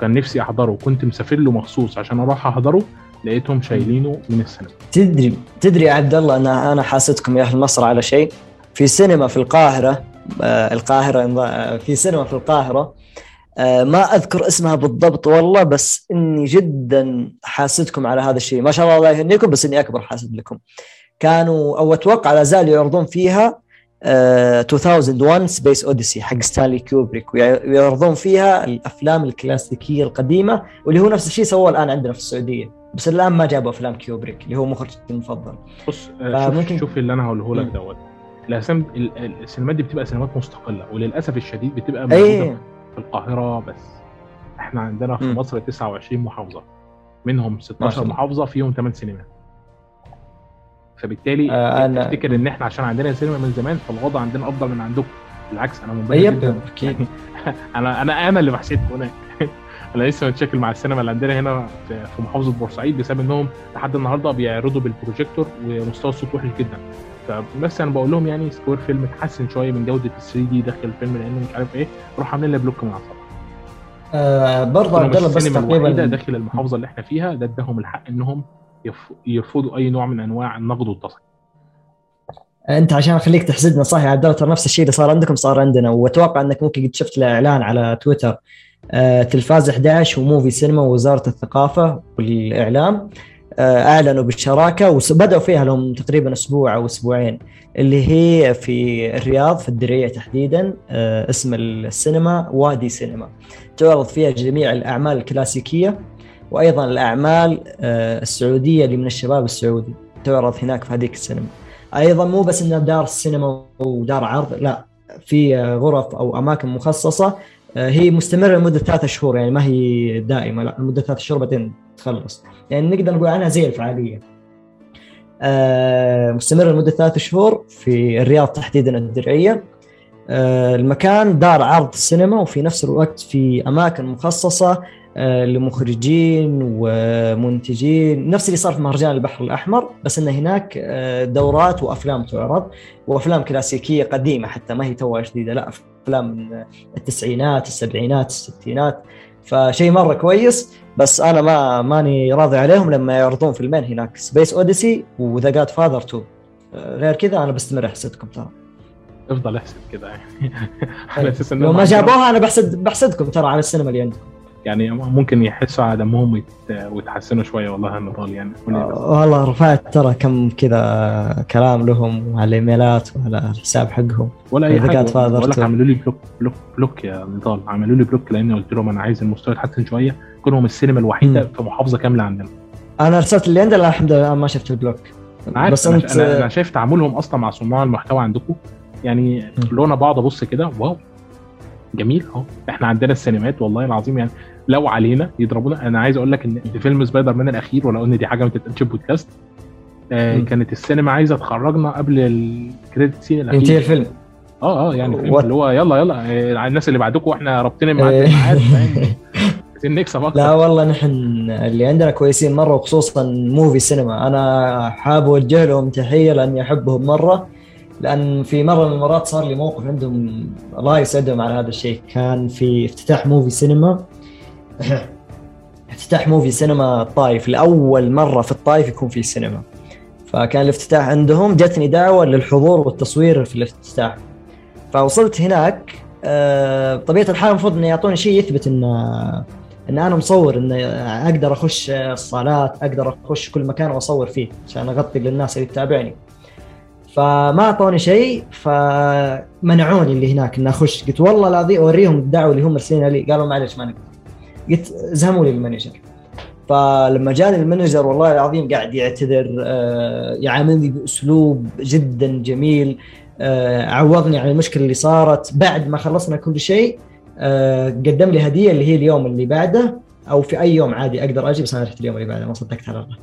كان نفسي أحضره كنت مسافر له مخصوص عشان أروح أحضره لقيتهم شايلينه من السينما. تدري تدري يا عبد الله أنا أنا حاسدكم يا أهل مصر على شيء؟ في سينما في القاهرة آه القاهرة آه، في سينما في القاهرة آه ما أذكر اسمها بالضبط والله بس إني جدا حاسدكم على هذا الشيء. ما شاء الله الله يهنيكم بس إني أكبر حاسد لكم. كانوا أو أتوقع لا زالوا يعرضون فيها آه 2001 Space Odyssey حق ستانلي كوبريك ويعرضون فيها الأفلام الكلاسيكية القديمة واللي هو نفس الشيء سووه الآن عندنا في السعودية. بس الآن ما جابوا أفلام كيوبريك اللي هو مخرجي المفضل. بص آه، فممكن- شوف اللي أنا هقوله لك. دوت. الاسام ال- ال- السينمات دي بتبقى سينمات مستقلة وللأسف الشديد بتبقى موجودة اي في القاهرة بس. إحنا عندنا في مم. مصر 29 محافظة منهم ما 16 شاء الله. محافظة فيهم 8 سينمات. فبالتالي آه، أنا- تفتكر إن إحنا عشان عندنا سينما من زمان فالوضع عندنا أفضل من عندكم. بالعكس أنا منبهر بيك جدا. أنا أنا أنا اللي بحسدكم هناك. أنا لسه متشاكل مع السينما اللي عندنا هنا في محافظة بورسعيد بسبب إنهم لحد النهارده بيعرضوا بالبروجيكتور ومستوى الصوت وحش جدا. فبس أنا بقول لهم يعني Square Film تحسن شوية من جودة ال 3 D داخل الفيلم لأنه مش عارف إيه روح عاملين لي block من اعصابك آه برضه الله بس تقريبا داخل المحافظة اللي إحنا فيها ده اداهم الحق إنهم يرفضوا أي نوع من أنواع النقد والتصحيح. أنت عشان اخليك تحسدنا صح يا عبد نفس الشيء اللي صار عندكم صار عندنا وأتوقع إنك ممكن قد شفت الإعلان على تويتر آه، تلفاز 11 وموفي سينما ووزارة الثقافة والإعلام آه، أعلنوا بالشراكة وبدأوا فيها لهم تقريبا أسبوع أو أسبوعين اللي هي في الرياض في الدرية تحديدا آه، اسم السينما وادي سينما. تعرض فيها جميع الأعمال الكلاسيكية وأيضا الأعمال آه، السعودية اللي من الشباب السعودي تعرض هناك في هذيك السينما. أيضا مو بس انها دار سينما ودار عرض لا في آه، غرف أو أماكن مخصصة آه، هي مستمرة لمدة ثلاثة شهور يعني ما هي دائمة لا لمدة ثلاثة شهور بعدين تخلص. يعني نقدر نقول عنها زي الفعاليه آه، مستمرة لمدة ثلاثة شهور في الرياض تحديدا الدرعية. آه، المكان دار عرض سينما وفي نفس الوقت في أماكن مخصصة آه، لمخرجين ومنتجين. نفس اللي صار في مهرجان البحر الأحمر بس إن هناك آه، دورات وأفلام تعرض وأفلام كلاسيكية قديمة حتى ما هي توها جديدة لا. أفلام من التسعينات السبعينات الستينات. فشيء مرة كويس بس أنا ما ماني راضي عليهم لما يعرضون فيلمين هناك. Space Odyssey و The Godfather 2 آه، غير كذا أنا بستمر أحسدكم ترى. افضل احسب كده يعني لو ما جابوها أنا بحسد بحسدكم ترى على السينما اللي عندكم. يعني ممكن يحسوا على دمهم ويت- ويتحسنوا شوية والله النضال يعني. بس؟ والله رفعت ترى كم كذا كلام لهم وعلى الايميلات وعلى الحساب حقهم. ولا أي حاجة تو. عملوا لي block block block يا نضال. عملوا لي block لأني قلت لهم أنا عايز المستوى يتحسن شوية كونهم السينما الوحيدة مم. في محافظه كاملة عندنا. أنا أرسلت اللي عندي لا الحمد لله ما شفت ال block. عارف بس أنا, انت أنا أنا شايف تعاملهم أصلا مع صناع المحتوى عندكم. يعني لو أنا بقعد ابص كده wow. جميل أهو. إحنا عندنا السينمات والله العظيم يعني لو علينا يضربونا. أنا عايز أقول لك إن في فيلم سبايدر مان الأخير ولو ان دي حاجة ما تتقالش بودكاست آه. كانت السينما عايزة تخرجنا قبل ال credit scene الأخير. الفيلم؟ آه آه يعني فيلم? اللي هو يلا يلا آه الناس اللي بعدكم وإحنا رابطين إيه. فاهم؟ عايزين نكسب أكتر. لا والله نحن اللي عندنا كويسين مرة وخصوصا موفي سينما أنا حاب أوجه لهم تحية لأني أحبهم مرة لأن في مرة من المرات صار لي موقف عندهم الله يسعدهم على هذا الشيء. كان في افتتاح موفي سينما افتتاح موفي سينما الطايف لأول مرة في الطايف يكون في سينما فكان الافتتاح عندهم جتني دعوة للحضور والتصوير في الافتتاح. فوصلت هناك آه، بطبيعه الحال المفروض إنه يعطوني شيء يثبت إن إن أنا مصور إن أقدر أخش الصالات أقدر أخش كل مكان وأصور فيه عشان أغطي للناس اللي تتابعني فما أعطوني شيء فمنعوني اللي هناك اني أخش. قلت والله العظيم أوريهم الدعوة اللي هم مرسلينها لي. قالوا معلش ما نقدر. زهموا لي ال manager. فلما جاني ال manager والله العظيم قاعد يعتذر آه، يعاملني بأسلوب جدا جميل آه، عوضني عن المشكلة اللي صارت. بعد ما خلصنا كل شيء آه، قدم لي هدية اللي هي اليوم اللي بعده أو في أي يوم عادي أقدر أجي بس أنا رحت اليوم اللي بعده ما صدقت على الله.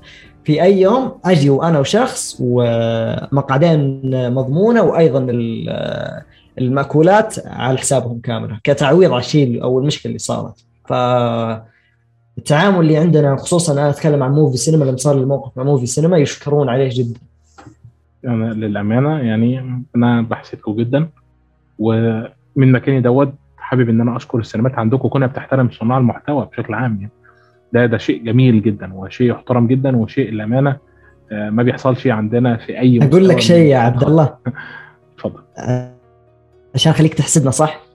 في أي يوم أجي وأنا وشخص ومقعدين مضمونة وأيضا ال- المأكولات على حسابهم كاملة كتعويض على الشيء أو المشكلة اللي صارت. ف التعامل اللي عندنا خصوصا أنا أتكلم عن موفي سينما لما صار لي موقف مع موفي سينما يشكرون عليه جدا. أنا للأمانة يعني أنا بحسدكم جدا. ومن مكاني دوت حابب إن أنا أشكر السينمات عندكم كونها بتحترم صناع المحتوى بشكل عام يعني. ده ده شيء جميل جدا وشيء يحترم جدا وشيء للأمانة آه، ما بيحصلش عندنا في أي أقول لك شيء يا عبد الله. اتفضل آه، عشان خليك تحسدنا صح؟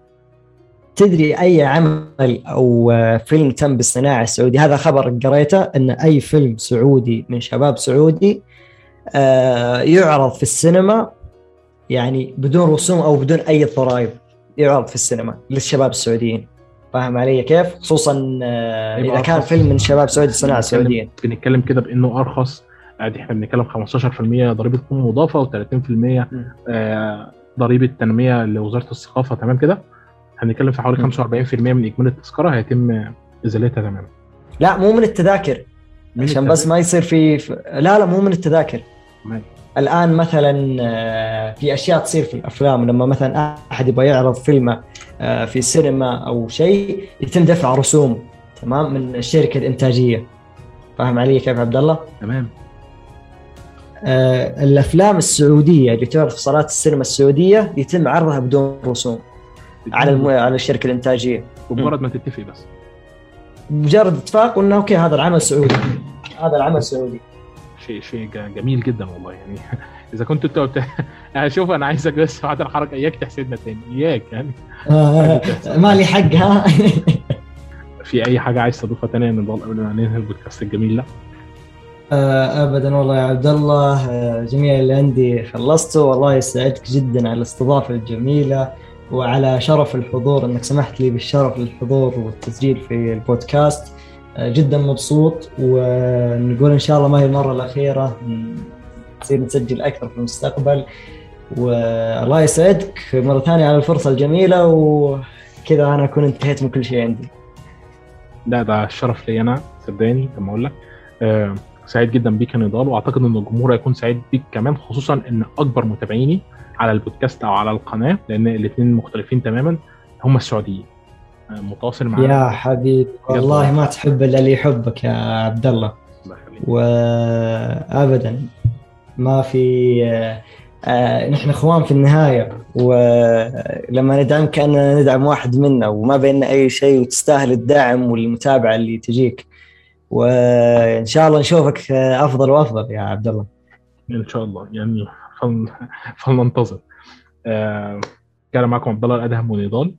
تدري أي عمل أو آه، فيلم تم بالصناعة السعودي؟ هذا خبر قريته إن أي فيلم سعودي من شباب سعودي آه، يعرض في السينما يعني بدون رسوم أو بدون أي ضرائب يعرض في السينما للشباب السعوديين. فاهم علي كيف؟ خصوصا آه، يبقى إذا كان. فيلم من شباب سعودي صناعه سعوديه بنتكلم كده بإنه أرخص. عادي إحنا بنتكلم 15% ضريبة قيمة مضافة و30% آه، ضريبة تنمية لوزارة الثقافة تمام كده؟ هنتكلم في حوالي م. 45% من إجمالي التذكرة هيتم إزالتها تماما. لا مو من التذاكر. من عشان بس ما يصير في لا لا مو من التذاكر. تمام. الآن مثلا آه، في أشياء تصير في الأفلام. لما مثلا أحد يبغى يعرض فيلمه آه، في سينما أو شيء يتم دفع رسوم تمام من الشركة الإنتاجية. فاهم علي كيف عبد الله؟ تمام. آه، الأفلام السعودية اللي تعرض في صالات السينما السعودية يتم عرضها بدون رسوم. على الم... على الشركة الإنتاجية. بمجرد ما تتفق بس. مجرد اتفاق وإنه okay هذا العمل سعودي. هذا العمل سعودي. شيء شيء جميل جدا والله يعني. إذا كنت أنت بت... يعني شوف أنا عايزك بس بعد الحركة إياك تحسدنا تاني إياك يعني. آه، ما لي حق ها. في أي حاجة عايز تضيفها تانية ضل قبل ما ننهي البودكاست الجميل ده؟ آه، ابدا والله يا عبد الله آه، جميع اللي عندي خلصته. والله يسعدك جدا على الاستضافة الجميلة. وعلى شرف الحضور إنك سمحت لي بالشرف للحضور والتسجيل في البودكاست. آه، جدا مبسوط ونقول إن شاء الله ما هي المرة الأخيرة نصير نسجل أكثر في المستقبل. والله يسعدك مرة ثانية على الفرصة الجميلة وكذا أنا أكون انتهيت من كل شيء عندي. لا ده الشرف لي أنا صدقني لما أقول لك. آه سعيد جدا بيك يا نضال وأعتقد إن الجمهور هيكون سعيد بيك كمان خصوصا إن أكبر متابعيني على البودكاست أو على القناة لأن الاثنين مختلفين تماما. هم السعوديين. متواصل معانا. يا حبيبي والله ما تحب إلا اللي يحبك يا عبد الله. وابدا ما في آه، آه، نحن إخوان في النهاية. ولما ندعم كأننا ندعم واحد منا وما بيننا أي شيء وتستاهل الدعم والمتابعة اللي تجيك. وإن شاء الله نشوفك آه، أفضل وأفضل يا عبد الله إن شاء الله. يعني. فلننتظر. آه كان معكم عبد الله الأدهم ونضال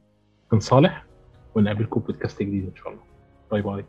كان صالح ونقابلكم بودكاست جديد إن شاء الله. باي باي.